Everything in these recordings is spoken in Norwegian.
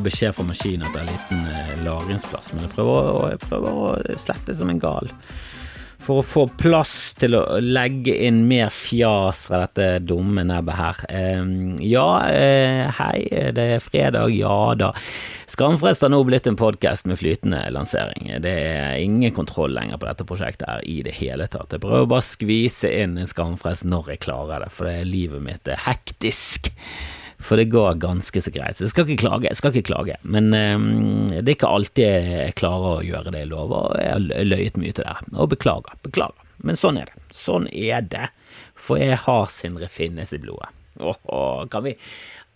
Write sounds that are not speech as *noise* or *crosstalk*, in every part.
Får beskjed fra maskinen at det er liten eh, lagringsplass, men jeg prøver, å- jeg prøver å slette som en gal. For å få plass til å legge inn mer fjas fra dette dumme nebbet her. Eh, ja, eh, hei, det er fredag, ja da. Skamfrest har nå blitt en podkast med flytende lansering. Det er ingen kontroll lenger på dette prosjektet her i det hele tatt. Jeg prøver bare å skvise inn en skamfrest når jeg klarer det, for det er livet mitt er hektisk. For det går ganske så greit. Så jeg skal ikke klage, jeg skal ikke klage. Men um, det er ikke alltid jeg klarer å gjøre det jeg lover, og jeg har løyet mye til det. Og beklager, beklager. Men sånn er det. Sånn er det. For jeg har Sindre Finnes i blodet. Åh, kan vi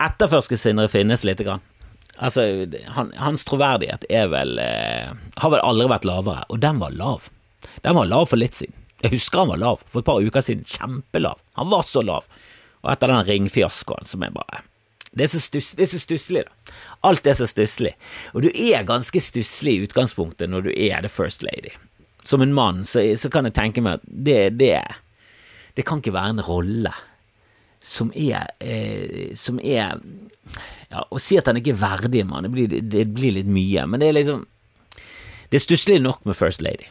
etterforske Sindre Finnes lite grann? Altså, han, hans troverdighet er vel eh, Har vel aldri vært lavere, og den var lav. Den var lav for litt siden. Jeg husker han var lav for et par uker siden. Kjempelav. Han var så lav. Og etter den ringfiaskoen som er bare det er, så stusslig, da. Alt er så stusslig. Og du er ganske stusslig i utgangspunktet når du er the first lady. Som en mann så, så kan jeg tenke meg at det, det, det kan ikke være en rolle som er, eh, som er Ja, å si at han ikke er verdig en mann, det det blir litt mye. Men det er liksom Det er stusslig nok med first lady.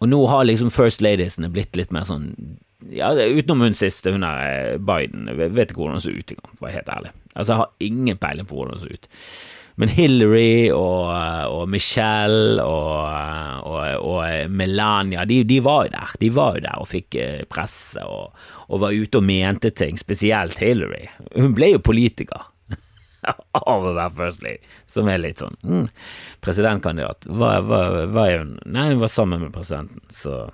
Og nå har liksom first ladiesene blitt litt mer sånn ja, Utenom hun siste, hun er Biden. Jeg vet ikke hvordan hun så ut engang, for å være helt ærlig. Altså, Jeg har ingen peiling på hvordan hun så ut. Men Hillary og, og Michelle og, og, og Melania, de, de, var jo der. De var jo der og fikk presse og, var ute og mente ting, spesielt Hillary. Hun ble jo politiker *laughs* av å være first lady, som er litt sånn mm, Presidentkandidat. Hva, hva, hva er hun? Nei, hun var sammen med presidenten, så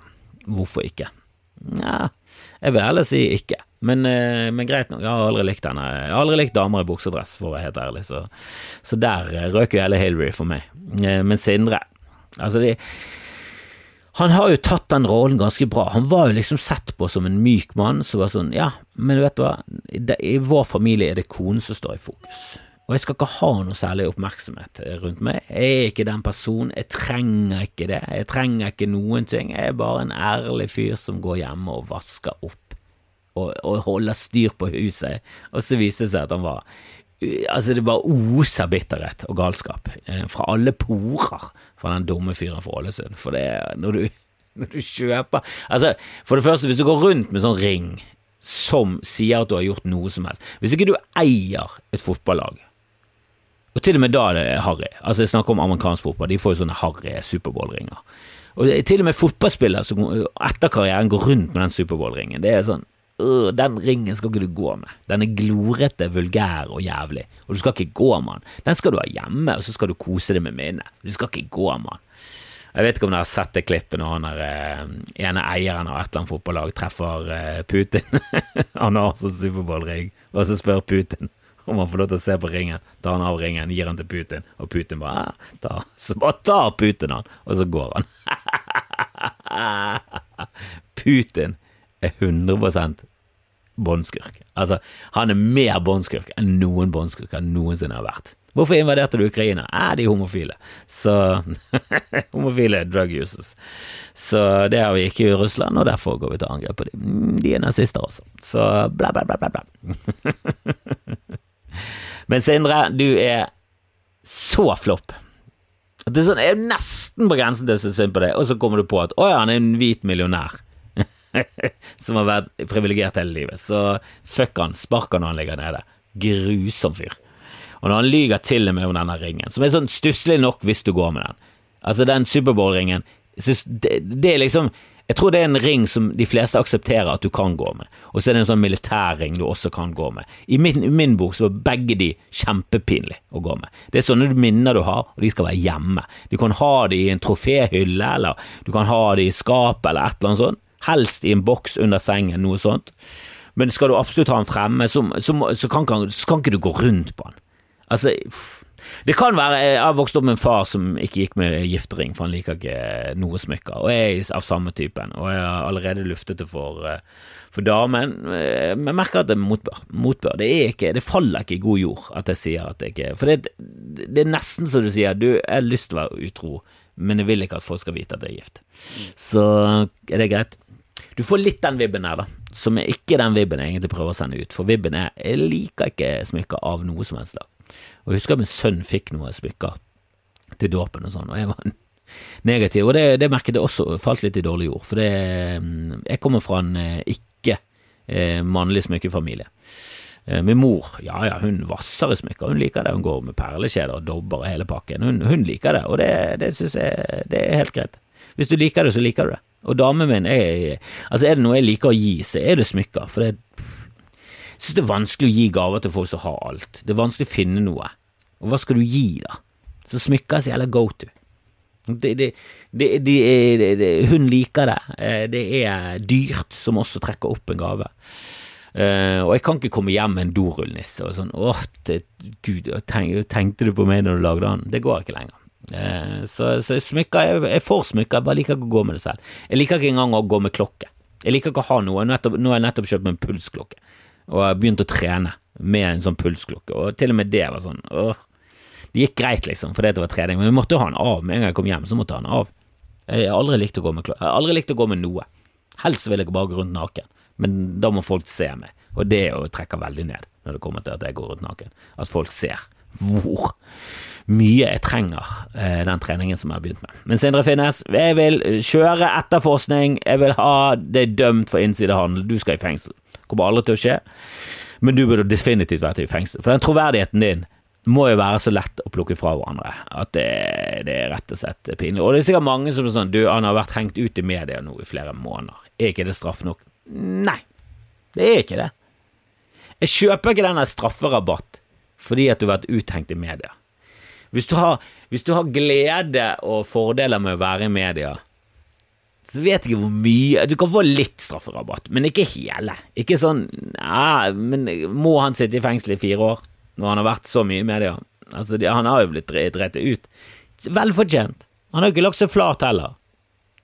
hvorfor ikke? Nja, jeg vil heller si ikke. Men, men, greit nok, jeg har aldri likt henne. Jeg har aldri likt damer i buksedress, for å være helt ærlig, så, så der røk jo hele Hillary for meg. Men Sindre, altså de han har jo tatt den rollen ganske bra. Han var jo liksom sett på som en myk mann som var sånn, ja, men vet du hva, i vår familie er det konen som står i fokus. Og jeg skal ikke ha noe særlig oppmerksomhet rundt meg. Jeg er ikke den personen, jeg trenger ikke det. Jeg trenger ikke noen ting. Jeg er bare en ærlig fyr som går hjemme og vasker opp og, og holder styr på huset. Og så viste det seg at han var Altså, det bare oser bitterhet og galskap eh, fra alle porer fra den dumme fyren fra Ålesund. For det er når du, *laughs* når du kjøper Altså, for det første, hvis du går rundt med sånn ring som sier at du har gjort noe som helst Hvis ikke du eier et fotballag og til og med da er det harry. Altså, jeg snakker om amerikansk fotball. De får jo sånne harry Superbowl-ringer. Og til og med fotballspillere som etter karrieren går rundt med den Superbowl-ringen. Det er sånn øh, Den ringen skal ikke du gå med. Den er glorete, vulgær og jævlig. Og du skal ikke gå med den. Den skal du ha hjemme, og så skal du kose deg med minnet. Du skal ikke gå med den. Jeg vet ikke om dere har sett det klippet når han er eh, ene eieren av et eller annet fotballag treffer eh, Putin. *laughs* han har altså Superbowl-ring, og så spør Putin om han får lov til å se på ringen. Tar han av ringen, gir han til Putin, og Putin bare ah, ta. Så bare tar Putin han, og så går han. *laughs* Putin er 100 båndskurk. Altså, han er mer båndskurk enn noen båndskurker noensinne har vært. Hvorfor invaderte du Ukraina? Eh, de homofile. Så *laughs* Homofile drug users. Så det har vi ikke i Russland, og derfor går vi til angrep på dem. De er nazister også. Så bla, bla, bla, bla. bla. *laughs* Men Sindre, du er så flopp. Det er, sånn, er nesten på grensen til å synes synd på deg, og så kommer du på at å ja, han er en hvit millionær. *laughs* som har vært privilegert hele livet. Så fuck han, spark han når han ligger nede. Grusom fyr. Og når han lyger til og med om denne ringen, som er sånn stusslig nok hvis du går med den. Altså, den Superbowl-ringen, det, det er liksom jeg tror det er en ring som de fleste aksepterer at du kan gå med, og så er det en sånn militærring du også kan gå med. I min, min bok så er begge de kjempepinlig å gå med. Det er sånne minner du har, og de skal være hjemme. Du kan ha de i en troféhylle, eller du kan ha de i skapet, eller et eller annet sånt. Helst i en boks under sengen, noe sånt. Men skal du absolutt ha den fremme, så, så, så, kan, så kan ikke du gå rundt på den. Altså det kan være Jeg har vokst opp med en far som ikke gikk med giftering, for han liker ikke noe smykker, og jeg er av samme typen, og jeg har allerede luftet det for, for damen. Jeg merker at det er motbør. Motbør. Det er ikke Det faller ikke i god jord at jeg sier at jeg ikke For det, det er nesten som du sier, du, jeg har lyst til å være utro, men jeg vil ikke at folk skal vite at jeg er gift. Så er det greit. Du får litt den vibben her, da, som er ikke den vibben jeg egentlig prøver å sende ut. For vibben er jeg liker ikke smykker av noe som helst slag. Og jeg husker min sønn fikk noen smykker til dåpen og sånn, og jeg var *laughs* negativ. Og det, det merket jeg også falt litt i dårlig jord, for det, jeg kommer fra en eh, ikke eh, smykkefamilie. Eh, min mor, ja ja, hun vasser i smykker, hun liker det. Hun går med perlekjeder og dobber og hele pakken. Hun, hun liker det, og det, det synes jeg det er helt greit. Hvis du liker det, så liker du det. Og damen min, er, altså er det noe jeg liker å gi, så er det smykker. For det, jeg synes det er vanskelig å gi gaver til folk som har alt. Det er vanskelig å finne noe. Og hva skal du gi, da? Så smykker er så jævla go to. Det, det, det, hun liker det. Eh, det er dyrt, som også trekker opp en gave. Uh, og jeg kan ikke komme hjem med en dorullnisse og sånn åh, gud, tenk, tenkte du på meg når du lagde den? Det går ikke lenger. Uh, så, så smykker, jeg, jeg får smykker, jeg bare liker ikke å gå med det selv. Jeg liker ikke engang å gå med klokke. Jeg liker ikke å ha noe. Nå har jeg nettopp kjøpt meg en pulsklokke, og jeg begynte å trene med en sånn pulsklokke, og til og med det var sånn åh, det gikk greit, liksom, fordi det var trening, men vi måtte jo ha den av. Med en gang jeg kom hjem, så måtte jeg ha den av. Jeg har aldri likt å gå med, jeg har aldri likt å gå med noe. Helst vil jeg bare gå rundt naken, men da må folk se meg, og det jo trekker veldig ned når det kommer til at jeg går rundt naken. At folk ser hvor mye jeg trenger eh, den treningen som jeg har begynt med. Men Sindre Finnes, jeg vil kjøre etterforskning, jeg vil ha det dømt for innsidehandel, du skal i fengsel. Kommer aldri til å skje, men du burde definitivt vært i fengsel. For den troverdigheten din må jo være så lett å plukke fra hverandre at det, det er rett og slett pinlig. Og det er sikkert mange som er sånn Du, han har vært hengt ut i media nå i flere måneder. Er ikke det straff nok? Nei, det er ikke det. Jeg kjøper ikke denne strafferabatt fordi at du har vært uthengt i media. Hvis du har, hvis du har glede og fordeler med å være i media, så vet jeg ikke hvor mye Du kan få litt strafferabatt, men ikke hele. Ikke sånn ja, men Må han sitte i fengsel i fire år? når han har vært så mye i media. Altså, han har jo blitt drept ut. Velfortjent. Han har jo ikke lagt seg flat heller.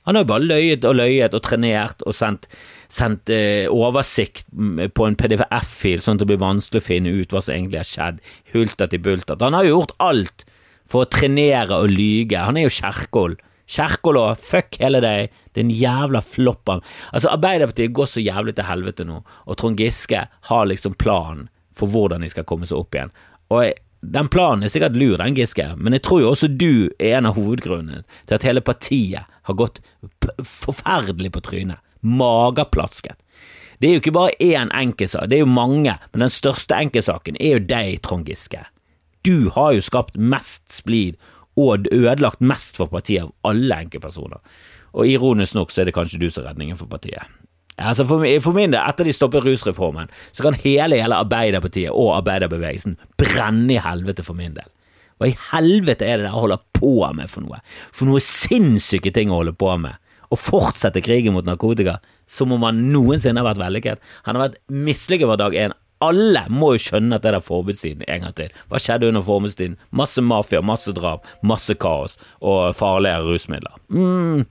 Han har jo bare løyet og løyet og trenert og sendt, sendt eh, oversikt på en PDF-fil, sånn at det blir vanskelig å finne ut hva som egentlig har skjedd. Hultet i bultet. Han har jo gjort alt for å trenere og lyge. Han er jo Kjerkol. Kjerkol og fuck hele deg, din jævla floppen. Altså, Arbeiderpartiet går så jævlig til helvete nå, og Trond Giske har liksom planen for hvordan de skal komme seg opp igjen. Og den planen er sikkert lur, den Giske, men jeg tror jo også du er en av hovedgrunnene til at hele partiet har gått forferdelig på trynet. Magerplasket. Det er jo ikke bare én enkeltsak, det er jo mange, men den største enkeltsaken er jo deg, Trond Giske. Du har jo skapt mest splid og ødelagt mest for partiet av alle enkeltpersoner. Og ironisk nok så er det kanskje du som er redningen for partiet. Altså for, for, min del, etter de stoppet rusreformen, så kan hele, hele Arbeiderpartiet og arbeiderbevegelsen brenne i helvete for min del. Hva i helvete er det dere holder på med for noe? For noe sinnssyke ting å holde på med. Å fortsette krigen mot narkotika som om han noensinne har vært vellykket. Han har vært mislykket fra dag én. Alle må jo skjønne at det er forbudstiden en gang til. Hva skjedde under forbudstiden? Masse mafia, masse drap, masse kaos og farlige rusmidler. Mm,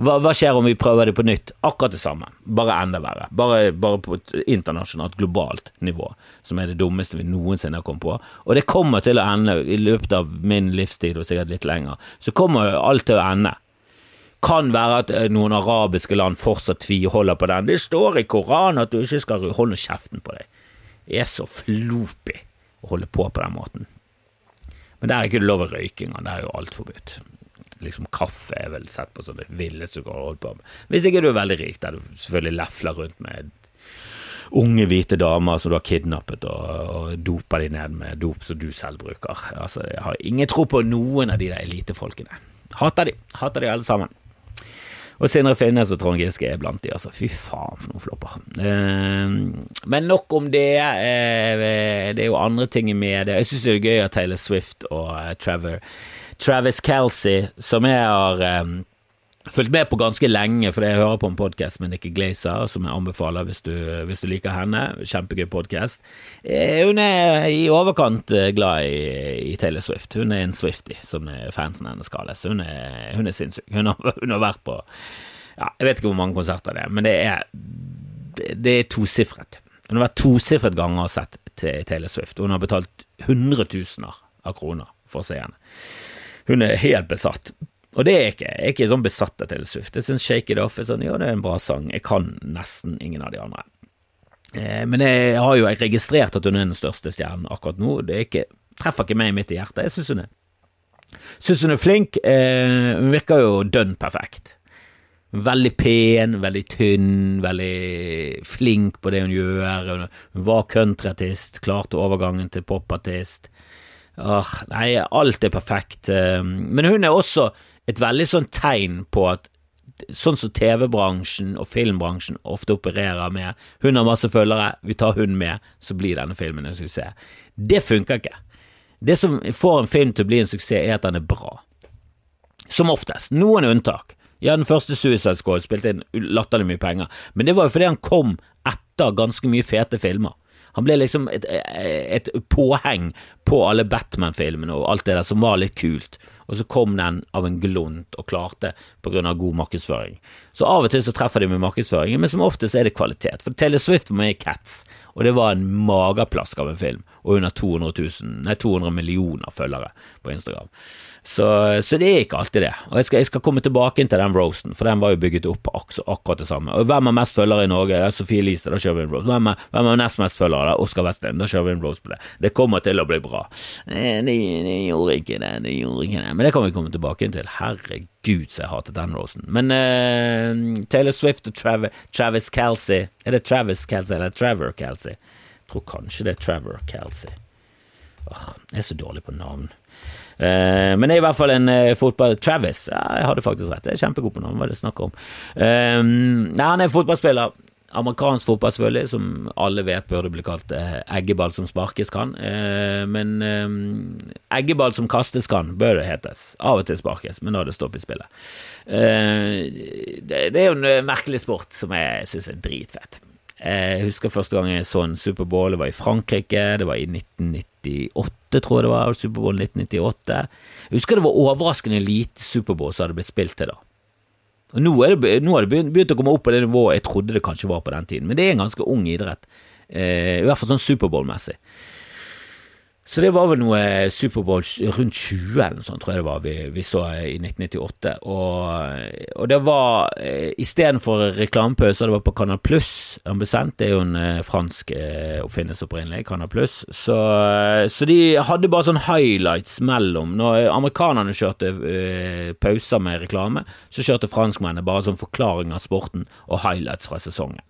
hva, hva, skjer om vi prøver det på nytt? Akkurat det samme, bare enda verre. Bare, bare, på et internasjonalt, globalt nivå, som er det dummeste vi noensinne har kommet på. Og det kommer til å ende, i løpet av min livstid og sikkert litt lenger, så kommer alt til å ende. Kan være at eh, noen arabiske land fortsatt tviholder på den. Det står i Koranen at du ikke skal holde kjeften på deg. Det er så flopi å holde på på den måten. Men der er ikke lov å røyke engang, der er jo alt forbudt liksom kaffe er vel sett på som det villeste du kan holde på med. Hvis ikke du er veldig rik, der du selvfølgelig lefler rundt med unge hvite damer som du har kidnappet og, og doper de ned med dop som du selv bruker. Altså, Jeg har ingen tro på noen av de der elitefolkene. Hater de. Hater de alle sammen. Og Sindre Finnes og Trond Giske er blant de, altså. Fy faen for noen flopper. Eh, men nok om det. Eh, det er jo andre ting i media. Jeg syns det er gøy at Taylor Swift og eh, Trevor Travis Kelsey, som jeg har um, fulgt med på ganske lenge, for jeg hører på en podkast med Nikki Glazer, som jeg anbefaler hvis du, hvis du liker henne. Kjempegøy podkast. Eh, hun er i overkant eh, glad i, i, Taylor Swift. Hun er en Swifty, som fansen hennes kalles. Hun er, hun er sinnssyk. Hun har, *laughs* hun har vært på ja, Jeg vet ikke hvor mange konserter det er, men det er, det er tosifret. Hun har vært tosifret ganger og sett til Taylor Swift. Hun har betalt hundretusener av kroner for å se henne. Hun er helt besatt. Og det er ikke, jeg er ikke sånn besatt av Taylor Swift. Jeg syns Shake It Off er sånn, ja, det er en bra sang. Jeg kan nesten ingen av de andre. Eh, men jeg har jo registrert at hun er den største stjernen akkurat nå. Det ikke, treffer ikke meg i hjertet. Jeg syns hun er Syns hun er flink. Eh, hun virker jo dønn perfekt. Veldig pen, veldig tynn, veldig flink på det hun gjør. Hun var countryartist, klarte overgangen til popartist. Åh, nei, alt er perfekt. Eh, men hun er også et veldig sånn tegn på at sånn som TV-bransjen og filmbransjen ofte opererer med, hun har masse følgere, vi tar hun med, så blir denne filmen en suksess. Det funker ikke. Det som får en film til å bli en suksess, er at den er bra. Som oftest. Noen unntak. Ja, den første Suicide Squad spilte inn latterlig mye penger, men det var jo fordi han kom etter ganske mye fete filmer. Han ble liksom et, et påheng på alle Batman-filmene og alt det der som var litt kult, og så kom den av en glunt og klarte av god markedsføring. Så av og til så treffer de med markedsføringen, men som oftest er det kvalitet. For Taylor Swift var med i Cats, og det var en mageplask av en film, og under 200, 000, nei, 200 millioner følgere på Instagram. Så, så, det er ikke alltid det. Og jeg skal, jeg skal, komme tilbake inn til den roasten, for den var jo bygget opp ak akkurat det samme. Og hvem har mest følgere i Norge? Ja, Sofie Elise, da kjører vi en roast. Hvem er, hvem er nest mest følgere? Oskar Westheim, da kjører vi en roast på det. Det kommer til å bli bra. Det, det, det, gjorde ikke det, det gjorde ikke det. Men det kan vi komme tilbake inn til. Herregud, så jeg hatet den rosen. Men uh, Taylor Swift og Trav Travis Kelsey Er det Travis Kelsey eller Trevor Kelsey? Jeg tror kanskje det er Trevor Kelsey. Åh, jeg er så dårlig på navn. Uh, men det er i hvert fall en uh, fotball... Travis, ja, jeg hadde faktisk rett. Jeg er kjempegod på navn, hva er det snakk om? Uh, nei, han er fotballspiller. Amerikansk fotball, selvfølgelig, som alle vet burde bli kalt eggeball som sparkes kan. men eggeball som kastes kan, bør det hetes. Av og til sparkes, men er det stopp i spillet. Det, det er jo en merkelig sport som jeg syns er dritfett. Jeg husker første gang jeg så en Superbowl, det var i Frankrike, det var i 1998, tror jeg det var, Superbowl 1998. Jeg husker det var overraskende lite Superbowl som hadde blitt spilt til da. Og Nå, det, nå har det begynt, begynt, å komme opp på det nivået jeg trodde det kanskje var på den tiden, men det er en ganske ung idrett, eh, i hvert fall sånn Superbowl-messig. Så det var vel noe Superbowl rundt 20 eller noe sånt, tror jeg det var, vi, vi så i 1998. Og, og det var eh, istedenfor reklamepause, det var på Canal ble sendt. Det er jo en eh, fransk eh, oppfinnelse opprinnelig, Canal Pluss. Så, så, de hadde bare sånn highlights mellom. Når amerikanerne kjørte eh, pauser med reklame, så kjørte franskmennene bare sånn forklaring av sporten og highlights fra sesongen.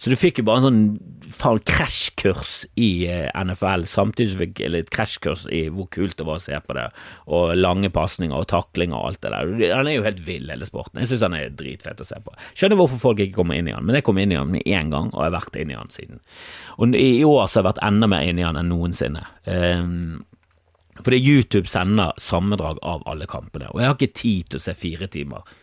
Så du fikk jo bare en sånn faen krasjkurs i eh, NFL, samtidig som du fikk litt krasjkurs i hvor kult det var å se på det, og lange pasninger og takling og alt det der. Han er jo helt vill, hele sporten. Jeg syns han er dritfett å se på. Skjønner hvorfor folk ikke kommer inn i han, men jeg kom inn i han med én gang, og jeg har vært inn i han siden. Og i år så har jeg vært enda mer inn i han enn noensinne. Um, fordi YouTube sender sammendrag av alle kampene, og jeg har ikke tid til å se fire timer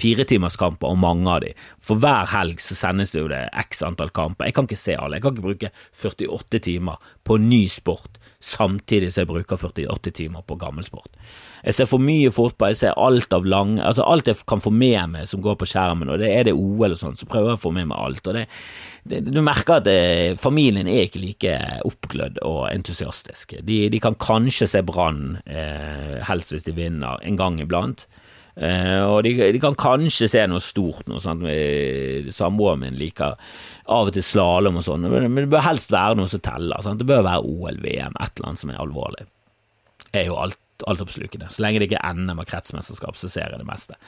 firetimerskamper, og mange av de. For hver helg så sendes det jo det x antall kamper. Jeg kan ikke se alle. Jeg kan ikke bruke 48 timer på ny sport samtidig som jeg bruker 48 timer på gammel sport. Jeg ser for mye fotball, jeg ser alt av lang Altså alt jeg kan få med meg som går på skjermen, og det er det OL og sånn, så prøver jeg å få med meg alt. og det, det Du merker at det, eh, familien er ikke like oppglødd og entusiastisk. De, de kan kanskje se Brann, eh, helst hvis de vinner, en gang iblant. Uh, og de, de, kan kanskje se noe stort nå. Samboeren min liker av og til slalåm og sånn, men det bør helst være noe som teller. Sant? Det bør være OL, VM, et eller annet som er alvorlig. Det er jo alt, altoppslukende. Så lenge det ikke er NM og kretsmesterskap, så ser jeg det meste.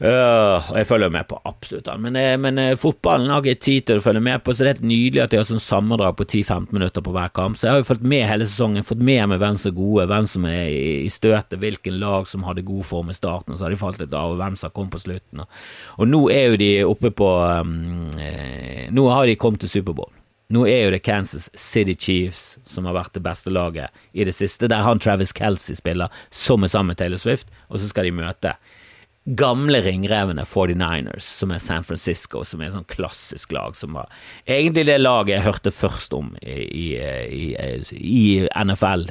Uh, og jeg følger med på absolutt alt. Men, eh, men uh, fotballen har ikke tid til å følge med på, så det er helt nydelig at de har sånn sammendrag på 10-15 minutter på hver kamp. Så jeg har jo fulgt med hele sesongen, fått med meg hvem som er gode, hvem som er i, støtet, hvilken lag som hadde god form i starten, og så har de falt litt av, og hvem som kommet på slutten. Og, nå er jo de oppe på um, eh, Nå har de kommet til Superbowl. Nå er jo det Kansas City Chiefs som har vært det beste laget i det siste, der han Travis Kelsey spiller, som er sammen med Taylor Swift, og så skal de møte gamle ringrevene 49ers, som er San Francisco, som er et sånn klassisk lag som var egentlig det laget jeg hørte først om i, i, i NFL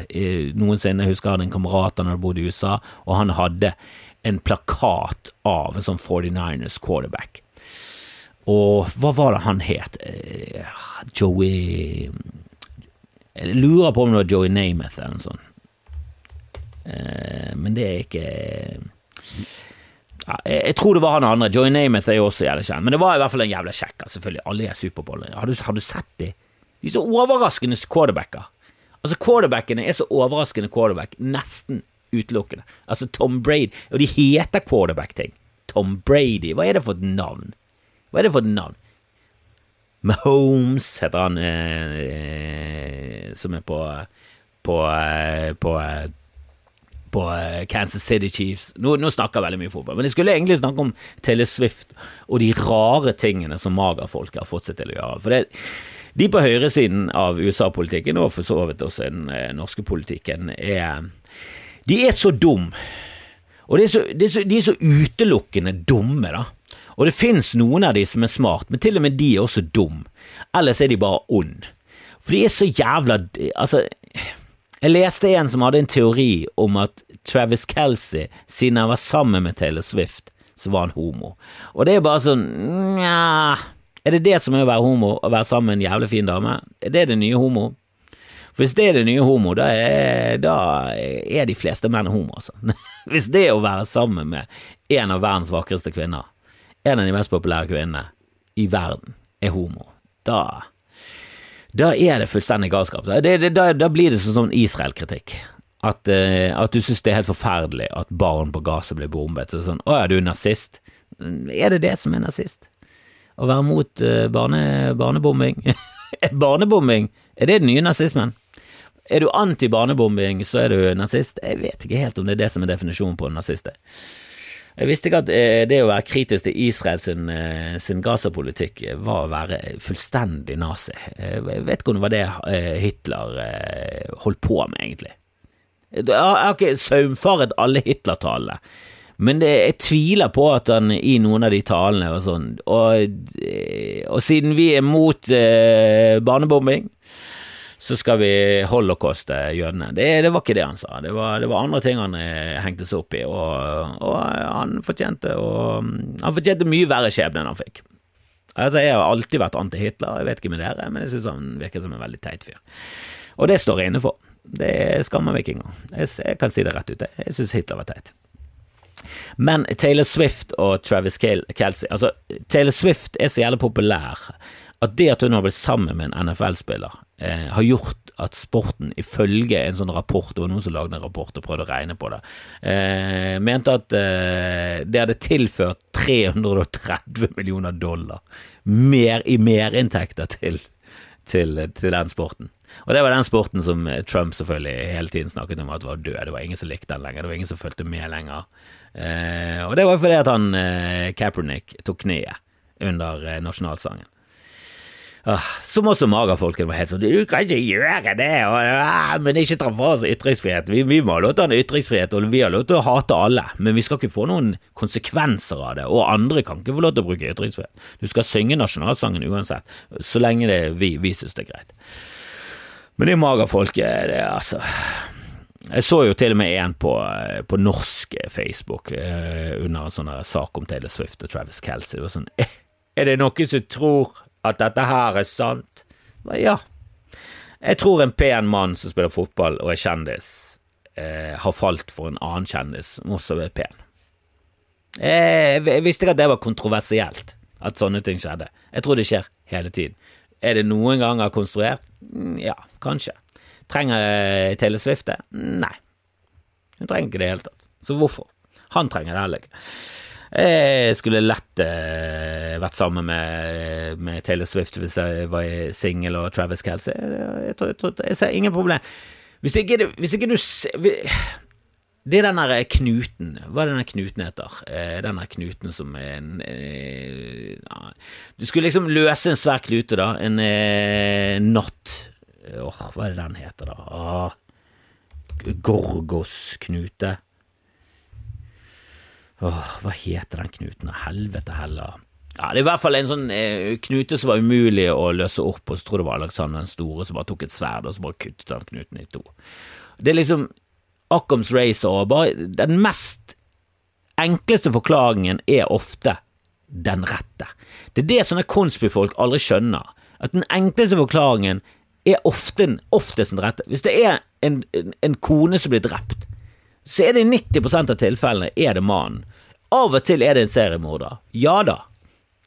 noensinne. Jeg husker jeg hadde en kamerat da jeg bodde i USA, og han hadde en plakat av en sånn 49ers quarterback. Og hva var det han het? Eh, Joey Jeg lurer på om det var Joey Namath eller noe sånt. Eh, men det er ikke ja, jeg, jeg tror det var han andre. Joy Namath er jo også jævlig kjent, men det var i hvert fall en jævla kjekk. Selvfølgelig, alle er superboller. Har, har, du sett de? De er så overraskende quarterbacker. Altså, quarterbackene er så overraskende quarterback, nesten utelukkende. Altså, Tom Brady Og de heter quarterback-ting. Tom Brady, hva er det for et navn? Hva er det for et navn? Mahomes heter han eh, eh, som er på på, eh, på eh, på eh, Kansas City Chiefs. Nå, nå snakker jeg veldig mye fotball, men jeg skulle egentlig snakke om Taylor Swift og de rare tingene som magerfolk har fått seg til å gjøre. For det, de på høyresiden av USA-politikken, og for så vidt også den eh, norske politikken, er De er så dum. Og de er så, de er så, de er så utelukkende dumme, da. Og det fins noen av de som er smart, men til og med de er også dum. Ellers er de bare ond. For de er så jævla Altså jeg leste en som hadde en teori om at Travis Kelsey, siden han var sammen med Taylor Swift, så var han homo. Og det er bare sånn nja Er det det som er å være homo, å være sammen med en jævlig fin dame? Er det det nye homo? For hvis det er det nye homo, da er, da er de fleste menn homo, altså. *laughs* Hvis det er å være sammen med en av verdens vakreste kvinner, en av de mest populære kvinnene i verden, er homo, da da er det fullstendig galskap. Det, det, da, da, blir det sånn Israel-kritikk. At, uh, at, du syns det er helt forferdelig at barn på Gaza blir bombet. Så sånn, Å, er du nazist? Er det det som er nazist? Å være mot uh, barne, barnebombing? *laughs* barnebombing, er det den nye nazismen? Er du anti-barnebombing, så er du nazist? Jeg vet ikke helt om det er det som er definisjonen på en nazist. Jeg visste ikke at eh, det å være kritisk til Israel sin, eh, sin Gaza-politikk var å være fullstendig nazi. Jeg vet ikke om det var det eh, Hitler holdt på med, egentlig. Jeg har ikke saumfaret alle Hitler-talene, men det, jeg tviler på at han i noen av de talene var sånn Og, og siden vi er mot eh, barnebombing, så skal vi holocaust jødene. Det, det, var ikke det han sa. Det var, det var andre ting han eh, hengte seg opp i, og, og han, fortjente, og, han fortjente mye verre skjebne enn han fikk. Altså, Jeg har alltid vært anti-Hitler, jeg vet ikke med dere, men jeg syns han virker som en veldig teit fyr. Og det står jeg inne for. Det skammer meg ikke engang. Jeg, jeg kan si det rett ut, jeg syns Hitler var teit. Men Taylor Swift og Travis Kelsey Altså, Taylor Swift er så jævlig populær at det at hun har blitt sammen med en NFL-spiller, eh, har gjort at sporten, ifølge en sånn rapport, det var noen som lagde en rapport og prøvde å regne på det, eh, mente at eh, det hadde tilført 330 millioner dollar mer i merinntekter til, til, til den sporten. Og det var den sporten som Trump selvfølgelig hele tiden snakket om at var død. Det var ingen som likte den lenger, det var ingen som fulgte med lenger. Eh, og det var fordi at han eh, Kaepernick tok kneet under eh, nasjonalsangen. Ah, som også magafolkene var helt sånn Du kan ikke gjøre det, og, ah, men ikke ta fra oss ytringsfrihet. Vi, vi må ha lov til å ha ytringsfrihet, og vi har lov til å hate alle, men vi skal ikke få noen konsekvenser av det. Og andre kan ikke få lov til å bruke ytringsfrihet. Du skal synge nasjonalsangen uansett, så lenge det, vi, vi syns det er greit. Men det magerfolket, det er altså jeg så jo til og med en på, på norsk Facebook eh, under en sånn sak om Taylor Swift og Travis Kelsey. Det var sånn Er det noen som tror at dette her er sant? Ja. Jeg tror en pen mann som spiller fotball og er kjendis, eh, har falt for en annen kjendis som også er pen. Jeg, jeg visste ikke at det var kontroversielt, at sånne ting skjedde. Jeg tror det skjer hele tiden. Er det noen ganger konstruert? Mm, ja, kanskje. Trenger Taylor Swift det? Nei. Hun trenger ikke det i det hele tatt. Så hvorfor? Han trenger det heller ikke. Jeg skulle lett eh, vært sammen med, med, Taylor Swift hvis jeg var singel og Travis Kelsey. Jeg, jeg, tror, jeg, ser ingen problem. Hvis ikke, hvis ikke du Det er den der knuten Hva er den der knuten heter? Eh, den der knuten som er en eh, Du skulle liksom løse en svær knute, da. En eh, natt Åh, hva er det den heter, da? Ah, Gorgos-knute. Åh, hva heter den knuten? Helvete heller. Ja, Det er i hvert fall en sånn eh, knute som var umulig å løse opp, og så tror jeg det var Alexander den store som bare tok et sverd og så bare kuttet den knuten i to. Det er liksom Occams Race og bare Den mest enkleste forklaringen er ofte den rette. Det er det sånne konspifolk aldri skjønner. At den enkleste forklaringen er ofte, oftest den rette. Hvis det er en, en, en kone som blir drept, så er det i 90% av tilfellene er det mannen. Av og til er det en seriemorder. Ja da.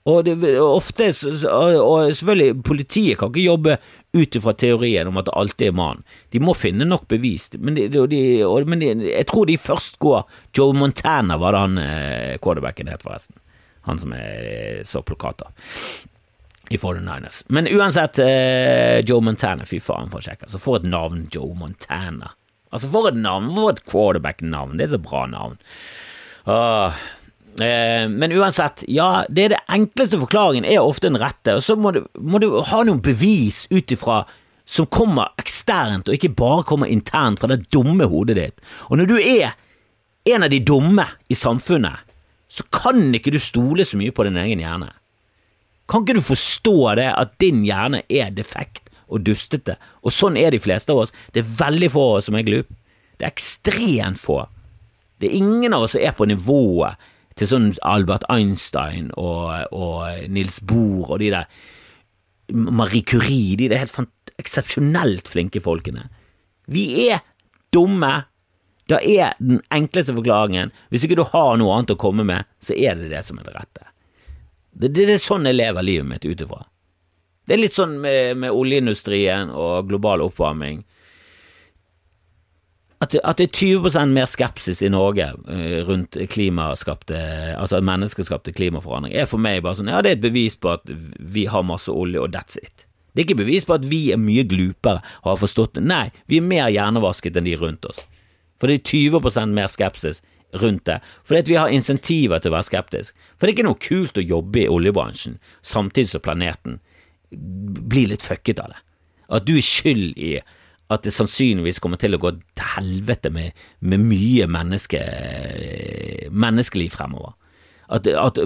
Og, det, ofte, og selvfølgelig, politiet kan ikke jobbe ut ifra teorien om at det alltid er mann. De må finne nok bevis, men, de, de, men de, jeg tror de først går Joe Montana, var det han eh, quarterbacken het, forresten. Han som er så plakater i 49ers. Men uansett, eh, Joe Montana, fy faen for å sjekke. Altså, for et navn, Joe Montana. Altså, for et navn, for et quarterback-navn. Det er så bra navn. Eh, men uansett, ja, det er det enkleste forklaringen er ofte den rette, og så må du, må du ha noen bevis ut ifra som kommer eksternt, og ikke bare kommer internt fra det dumme hodet ditt. Og når du er en av de dumme i samfunnet, så kan ikke du stole så mye på din egen hjerne. Kan ikke du forstå det, at din hjerne er defekt og dustete, og sånn er de fleste av oss. Det er veldig få av oss som er glup. Det er ekstremt få. Det er ingen av oss som er på nivået til sånn Albert Einstein og, og Nils Bohr og de der Marie Curie, de der helt eksepsjonelt flinke folkene. Vi er dumme. Da er den enkleste forklaringen, hvis ikke du har noe annet å komme med, så er det det som er det rette. Det, det, det er sånn jeg lever livet mitt ut ifra. Det er litt sånn med, med oljeindustrien og global oppvarming at at det, er 20 mer skepsis i Norge uh, rundt klimaskapte, altså menneskeskapte klimaforandring, er for meg bare sånn ja, det er et bevis på at vi har masse olje, og that's it. Det er ikke bevis på at vi er mye glupere og har forstått det. Nei, vi er mer hjernevasket enn de rundt oss. For det er 20% mer skepsis rundt det, fordi vi har insentiver til å være skeptisk. For det er ikke noe kult å jobbe i oljebransjen samtidig som planeten blir litt fucket av det. At du er skyld i at det sannsynligvis kommer til å gå til helvete med, med mye menneske, menneskeliv fremover. At, at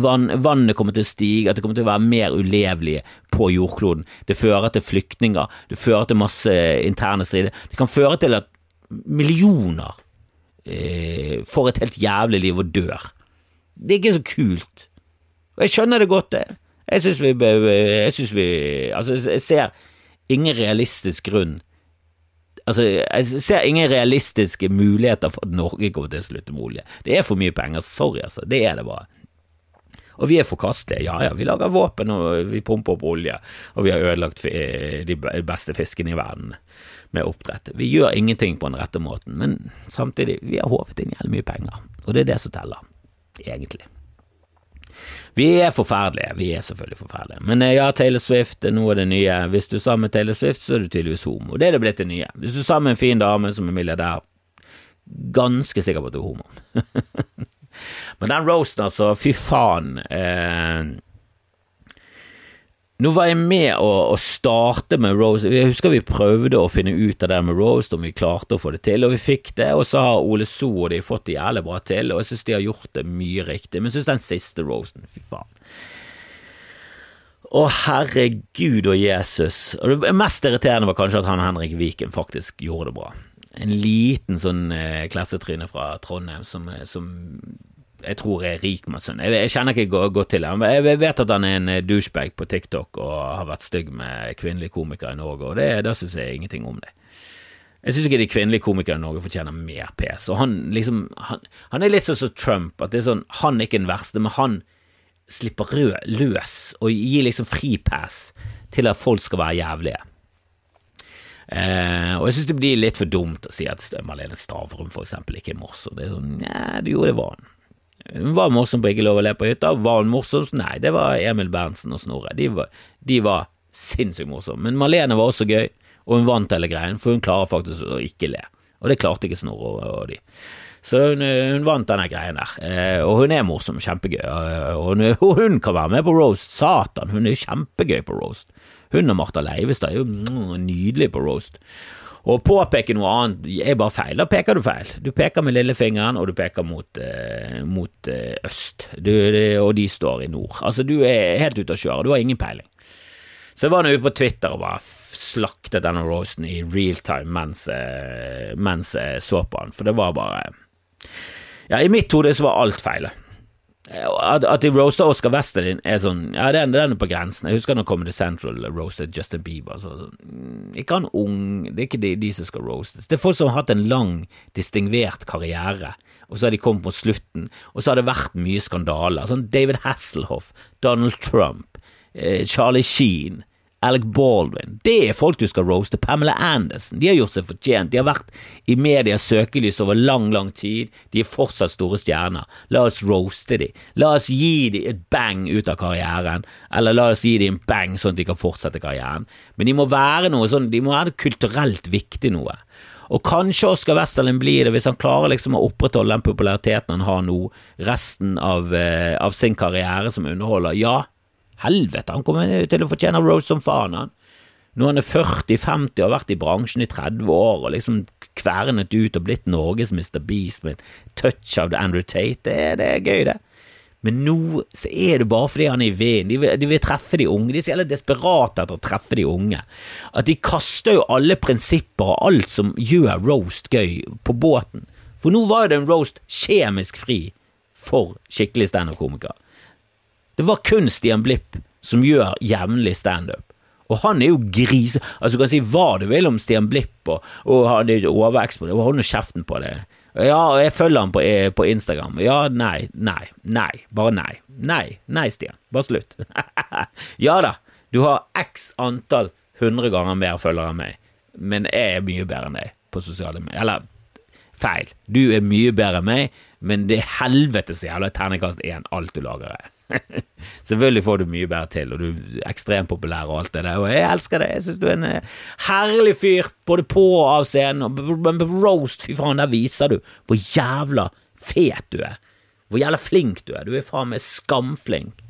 vann, vannet kommer til å stige, at det kommer til å være mer ulevelige på jordkloden. Det fører til flyktninger, det fører til masse interne strider. Det kan føre til at millioner eh, får et helt jævlig liv og dør. Det er ikke så kult. Og jeg skjønner det godt, det. Jeg syns vi, jeg synes vi Altså, jeg ser ingen realistisk grunn Altså, Jeg ser ingen realistiske muligheter for at Norge kommer til å slutte med olje. Det er for mye penger. Sorry, altså. Det er det bare. Og vi er forkastelige. Ja ja, vi lager våpen og vi pumper opp olje, og vi har ødelagt de beste fiskene i verden med oppdrett. Vi gjør ingenting på den rette måten, men samtidig, vi har håvet inn jævlig mye penger, og det er det som teller, egentlig. Vi er forferdelige, vi er selvfølgelig forferdelige. Men eh, ja, Taylor Swift er noe av det nye. Hvis du er sammen med Taylor Swift, så er du tydeligvis homo. Det er det blitt det nye. Hvis du er sammen med en fin dame som er milliardær, ganske sikker på at du er homo. *laughs* Men den roasten, altså, fy faen. Eh, nå var jeg med å, å, starte med roast. Jeg husker vi prøvde å finne ut av det med roast, om vi klarte å få det til, og vi fikk det. Og så har Ole So og de fått det jævlig bra til, og jeg synes de har gjort det mye riktig. Men jeg synes den siste roasten, fy faen. Å, herregud og Jesus. Og det mest irriterende var kanskje at han Henrik Viken faktisk gjorde det bra. En liten sånn eh, klassetryne fra Trondheim som, eh, som jeg tror er rik med sønn. Jeg, jeg, kjenner ikke godt til ham. Jeg vet at han er en eh, douchebag på TikTok og har vært stygg med kvinnelige komikere i Norge, og det, da syns jeg ingenting om det. Jeg syns ikke de kvinnelige komikerne i Norge fortjener mer pes. Og han liksom han, han er litt sånn som Trump, at det er sånn han er ikke den verste, men han slipper rød løs og gir liksom fri pass til at folk skal være jævlige. Eh, og jeg syns det blir litt for dumt å si at Marlene Stavrum for eksempel ikke er morsom. Det er sånn, nei, du gjorde det var han. Hun var morsom på Ikke lov å le på hytta. Var hun morsom? Nei, det var Emil Berntsen og Snorre. De var, de var sinnssykt morsomme. Men Marlene var også gøy, og hun vant hele greien, for hun klarer faktisk å ikke le. Og det klarte ikke Snorre og, de. Så hun, hun, vant denne greien der. Eh, og hun er morsom, kjempegøy. Og hun, og *laughs* hun, kan være med på roast. Satan, hun er kjempegøy på roast. Hun og Martha Leivestad er jo mm, nydelig på roast. Å påpeke noe annet er bare feil. Da peker du feil. Du peker med lillefingeren, og du peker mot, eh, mot eh, øst, du, og de står i nord. Altså, du er helt ute å kjøre. Du har ingen peiling. Så jeg var nå ute på Twitter og bare slaktet denne roasten i real time mens, eh, mens jeg så på han, for det var bare Ja, i mitt hode så var alt feil. At, at de roaster Oscar Westerlin er sånn Ja, den, er på grensen. Jeg husker når Comedy Central roastet Justin Bieber. Så, så, ikke han ung Det er ikke de, de som skal roastes. Det er folk som har hatt en lang, distingvert karriere, og så har de kommet mot slutten, og så har det vært mye skandaler. Sånn David Hasselhoff, Donald Trump, eh, Charlie Sheen. Alec Baldwin. Det er folk du skal roaste. Pamela Anderson. De har gjort seg fortjent. De har vært i medias søkelys over lang, lang tid. De er fortsatt store stjerner. La oss roaste de. La oss gi de et bang ut av karrieren, eller la oss gi de en bang sånn at de kan fortsette karrieren. Men de må være noe sånn, de må være kulturelt viktig noe. Og kanskje Oscar Westerlin blir det, hvis han klarer liksom å opprettholde den populariteten han har nå, resten av, uh, av sin karriere som underholder. Ja, Helvete, han kommer til å fortjene Rose som faen, han. Når han er 40-50 og har vært i bransjen i 30 år og liksom kvernet ut og blitt Norges Mr. Beast med en touch av Andrew Tate, det, det er gøy, det. Men nå så er det bare fordi han er i vinden. De, de vil treffe de unge. De er så jævlig desperate etter å treffe de unge. At de kaster jo alle prinsipper og alt som gjør roast gøy, på båten. For nå var jo det en roast kjemisk fri for skikkelig standup-komikere. Det var kun Stian Blipp som gjør jevnlig standup. Og han er jo grise... Altså, du kan si hva du vil om Stian Blipp, og, og han er overeksponert, hold nå kjeften på det. Ja, jeg følger han på, eh, på, Instagram. Ja, nei, nei, nei. Bare nei. Nei, nei, Stian. Bare slutt. *laughs* ja da, du har x antall hundre ganger mer følgere enn meg, men jeg er mye bedre enn deg på sosiale medier. Eller feil. Du er mye bedre enn meg, men det er helvetes jævla terningkast én alt du lager. Her. *laughs* Selvfølgelig får du mye bedre til, og du er ekstremt populær og alt det der, og jeg elsker det. Jeg syns du er en eh, herlig fyr, både på og av scenen, og roast, fy faen, der viser du hvor jævla fet du er. Hvor jævla flink du er. Du er faen meg skamflink.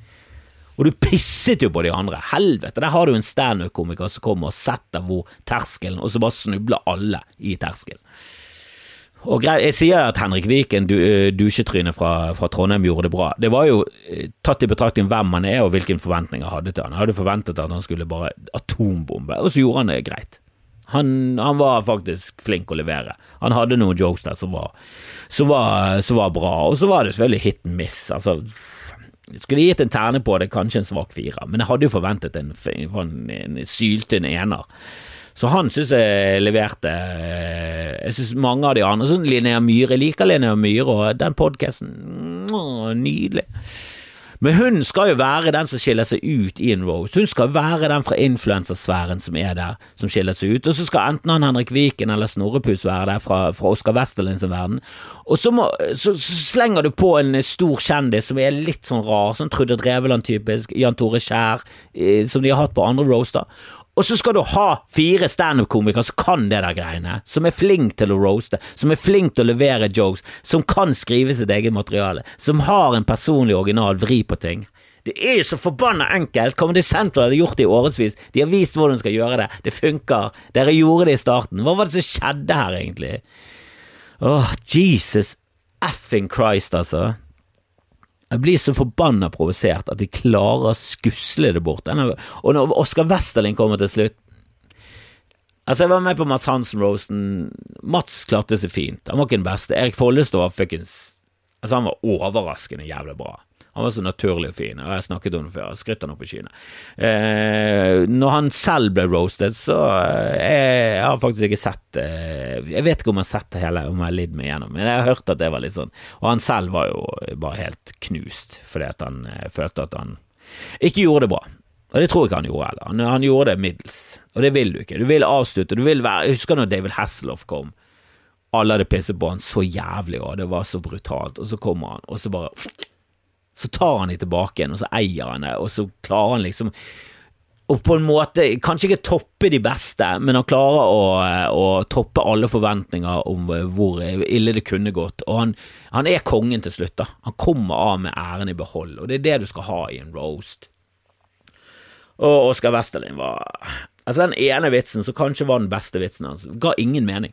Og du pisset jo på de andre. Helvete, der har du en standup-komiker som kommer og setter hvor terskelen, og så bare snubler alle i terskelen. Og Jeg sier at Henrik Viken, du, eh, dusjetrynet fra, fra, Trondheim, gjorde det bra. Det var jo eh, tatt i betraktning hvem han er og hvilke forventninger han hadde til han. Jeg hadde forventet at han skulle bare atombombe, og så gjorde han det greit. Han, han, var faktisk flink å levere. Han hadde noen jokes der som var, som var, som var bra, og så var det selvfølgelig hit and miss. Altså, skulle gitt en terne på det, kanskje en svak firer, men jeg hadde jo forventet en, en, en syltynn ener. Så han syns jeg leverte eh, Jeg syns mange av de andre sånn Linnea Myhre liker Linnea Myhre, og den podkasten Nydelig. Men hun skal jo være den som skiller seg ut i en roast. Hun skal være den fra influensersfæren som er der, som skiller seg ut. Og så skal enten han Henrik Viken eller Snorrepus være der fra, fra Oskar Westerlins verden. Og så, må, så, så, slenger du på en stor kjendis som er litt sånn rar, sånn Trude Dreveland-typisk, Jan Tore Kjær, eh, som de har hatt på andre roaster. Og så skal du ha fire standup-komikere som kan det der greiene, som er flink til å roaste, som er flink til å levere jokes, som kan skrive sitt eget materiale, som har en personlig original vri på ting. Det er jo så forbanna enkelt. Comedy Central har gjort det i årevis. De har vist hvordan de skal gjøre det. Det funker. Dere gjorde det i starten. Hva var det som skjedde her, egentlig? Åh, oh, Jesus effing Christ, altså. Jeg blir så forbanna provosert at de klarer å skusle det bort. Og når Oskar Westerlin kommer til slutt Altså, jeg var med på Mats Hansen-roasten. Mats klarte seg fint. Han var ikke den beste. Erik Follestad var fuckings Altså, han var overraskende jævlig bra. Han var så naturlig og fin, og jeg snakket om det før, skrytt han opp i skyene. Eh, når han selv ble roasted, så eh, jeg har faktisk ikke sett eh, Jeg vet ikke om jeg har sett det hele, om jeg har lidd meg gjennom, men jeg har hørt at det var litt sånn Og han selv var jo bare helt knust, fordi at han eh, følte at han ikke gjorde det bra. Og det tror jeg ikke han gjorde heller. Han, han, gjorde det middels, og det vil du ikke. Du vil avslutte, du vil være Jeg husker når David Hasselhoff kom. Alle hadde pisset på han så jævlig, og det var så brutalt, og så kommer han, og så bare så tar han de tilbake igjen, og så eier han det, og så klarer han liksom og på en måte kanskje ikke toppe de beste, men han klarer å, å toppe alle forventninger om hvor ille det kunne gått. Og han, han, er kongen til slutt. da. Han kommer av med æren i behold, og det er det du skal ha i en roast. Og Oskar Westerlin var Altså, den ene vitsen, som kanskje var den beste vitsen hans, ga ingen mening.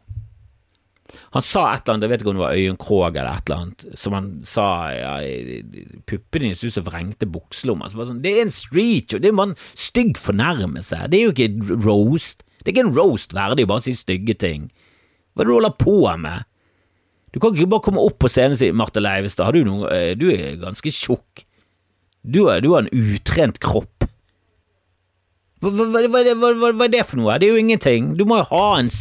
Han sa et eller annet, jeg vet ikke om det var Øyunn Krogh eller et eller annet, som han sa ja, Puppene dine ut som vrengte bukselommer. Sånn, det er en street det er bare en stygg fornærmelse. Det er jo ikke roast. Det er ikke en roast verdig å bare si stygge ting. Hva er det du holder på med? Du kan ikke bare komme opp på scenen og si Marte Leivestad, du, eh, du er ganske tjukk. Du, du har en utrent kropp. Hva, hva, hva, hva, er det for noe? Det er jo ingenting. Du må jo ha en,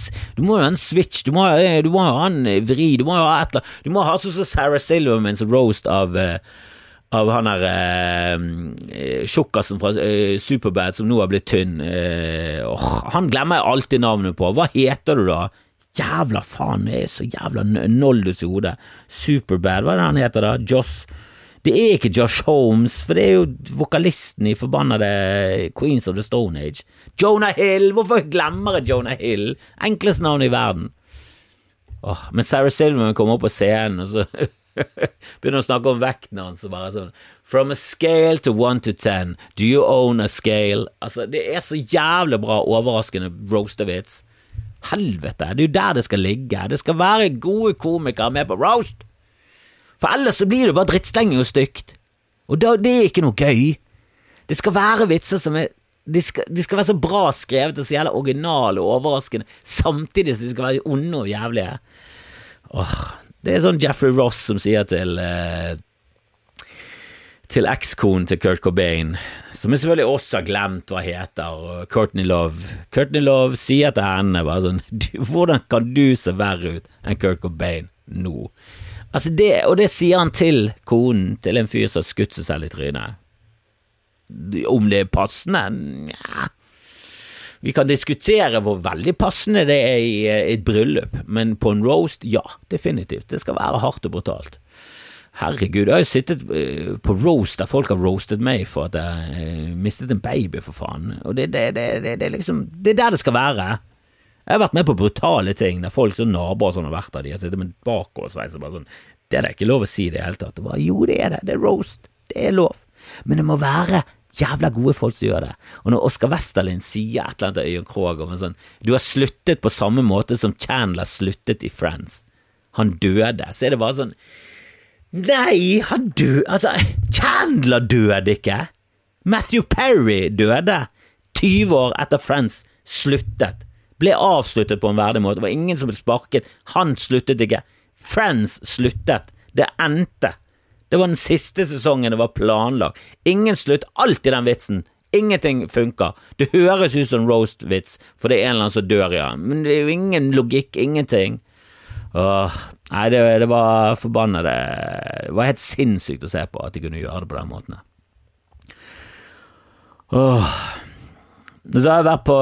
må ha en switch, du må, eh, du må ha en vri, du må ha et eller annet Du må ha sånn som Sarah Silvermans roast av uh, av han der eh, tjukkasen fra eh, Superbad som nå har blitt tynn. Eh, oh, han glemmer jeg alltid navnet på. Hva heter du da? Jævla faen, jeg er så jævla noldus i hodet. Superbad, hva er det han heter da? Joss Det er ikke Josh Holmes, for det er jo vokalisten i forbannede Queens of the Stone Age. Jonah Hill! Hvorfor glemmer jeg Jonah Hill? Enkleste navn i verden. Åh, men Sarah Silverman kommer opp på scenen, og så *laughs* Begynner å snakke om vekten hans og bare sånn From a scale to one to ten, do you own a scale? Altså, det er så jævlig bra, overraskende roastervits. Helvete, det er jo der det skal ligge. Det skal være gode komikere med på roast. For ellers så blir det bare drittslenging og stygt. Og da, det er ikke noe gøy. Det skal være vitser som er de skal, de skal, være så bra skrevet og så jævla originale og overraskende, samtidig som de skal være onde og jævlige. Åh, det er sånn Jeffrey Ross som sier til eh, til ekskonen til Kurt Cobain, som jeg selvfølgelig også har glemt hva heter, og Courtney Love. Courtney Love sier til henne bare sånn *laughs* Hvordan kan du se verre ut enn Kurt Cobain nå? Altså det, og det sier han til konen til en fyr som har skutt seg selv i trynet. Om det er passende? Nja vi kan diskutere hvor veldig passende det er i et bryllup, men på en roast, ja, definitivt. Det skal være hardt og brutalt. Herregud, jeg har jo sittet eh, på roast der folk har roastet meg for at jeg eh, mistet en baby, for faen. Og det, det, det, det, er liksom Det er der det skal være. Jeg har vært med på brutale ting der folk som naboer sånn har vært der, de har sittet med bakoversveis og bare sånn Det er da ikke lov å si det i det hele tatt. Bare, jo, det er det. Det er roast. Det er lov. Men det må være jævla gode folk som gjør det. Og når Oskar Westerlin sier et eller annet til Øyunn Krogh sånn Du har sluttet på samme måte som Chandler sluttet i Friends. Han døde. Så er det bare sånn Nei, han døde Altså, Chandler døde ikke! Matthew Perry døde 20 år etter Friends sluttet. Ble avsluttet på en verdig måte. Det var ingen som ble sparket. Han sluttet ikke. Friends sluttet. Det endte. Det var den siste sesongen det var planlagt. Ingen slutt. Alt i den vitsen. Ingenting funker. Det høres ut som roast-vits, for det er en eller annen som dør, ja. Men det er jo ingen logikk, ingenting. Åh, nei, det, det var forbanna det Det var helt sinnssykt å se på at de kunne gjøre det på den måten. Åh. Så har jeg vært på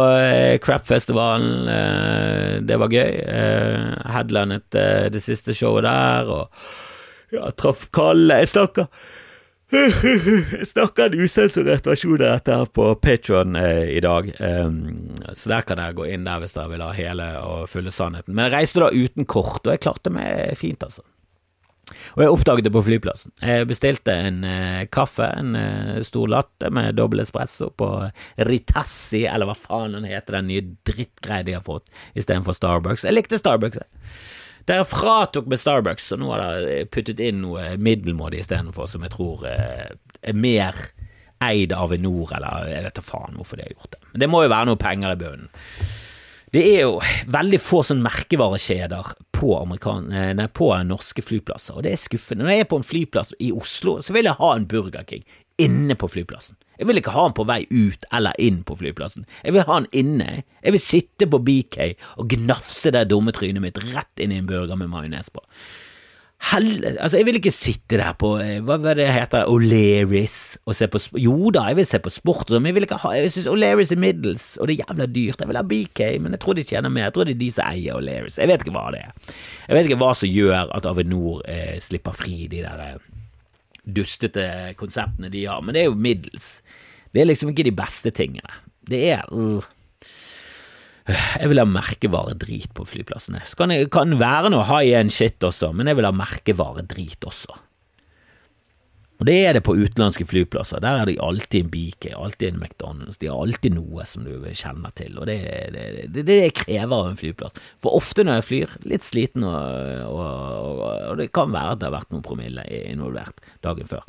Crapfestivalen. Crap-festivalen. Eh, det var gøy. Eh, headlandet eh, det siste showet der. og ja, traff Kalle. Jeg snakker *laughs* jeg snakker en usensurert versjon av dette her på Patron eh, i dag, um, så der kan dere gå inn der hvis dere vil ha hele og fulle sannheten. Men jeg reiste da uten kort, og jeg klarte meg fint, altså. Og jeg oppdaget det på flyplassen. Jeg bestilte en eh, kaffe, en eh, stor latte med dobbel espresso på Ritassi, eller hva faen den heter, den nye drittgreia de har fått, istedenfor Starbucks. Jeg likte Starbucks, jeg. Dere fratok med Starbucks, så nå har dere puttet inn noe middelmådig istedenfor, som jeg tror eh, er mer eid av Avinor, eller jeg vet da faen hvorfor de har gjort det. Men det må jo være noe penger i bunnen. Det er jo veldig få sånn merkevarekjeder på, eh, nei, på norske flyplasser, og det er skuffende. Når jeg er på en flyplass i Oslo, så vil jeg ha en Burger King inne på flyplassen. Jeg vil ikke ha den på vei ut eller inn på flyplassen. Jeg vil ha den inne. Jeg vil sitte på BK og gnafse det dumme trynet mitt rett inn i en burger med majones på. Hell, altså, jeg vil ikke sitte der på eh, hva, hva det heter, O'Learys og se på Jo da, jeg vil se på sport, men jeg vil ikke ha Jeg syns O'Learys er middels, og det er jævla dyrt. Jeg vil ha BK, men jeg tror de tjener mer. Jeg tror det er de som eier O'Learys. Jeg vet ikke hva det er. Jeg vet ikke hva som gjør at Avinor eh, slipper fri de der eh, dustete konseptene de har, men det er jo middels. Det er liksom ikke de beste tingene. Det er uh. Jeg vil ha merkevaredrit på flyplassene. Så kan det kan være noe high end shit også, men jeg vil ha merkevaredrit også. Og det er det på utenlandske flyplasser. Der er det alltid en BK, alltid en McDonald's. De har alltid noe som du kjenner til, og det, det, det, det krever av en flyplass. For ofte når jeg flyr, litt sliten, og, og, og det kan være at det har vært noen promille involvert dagen før.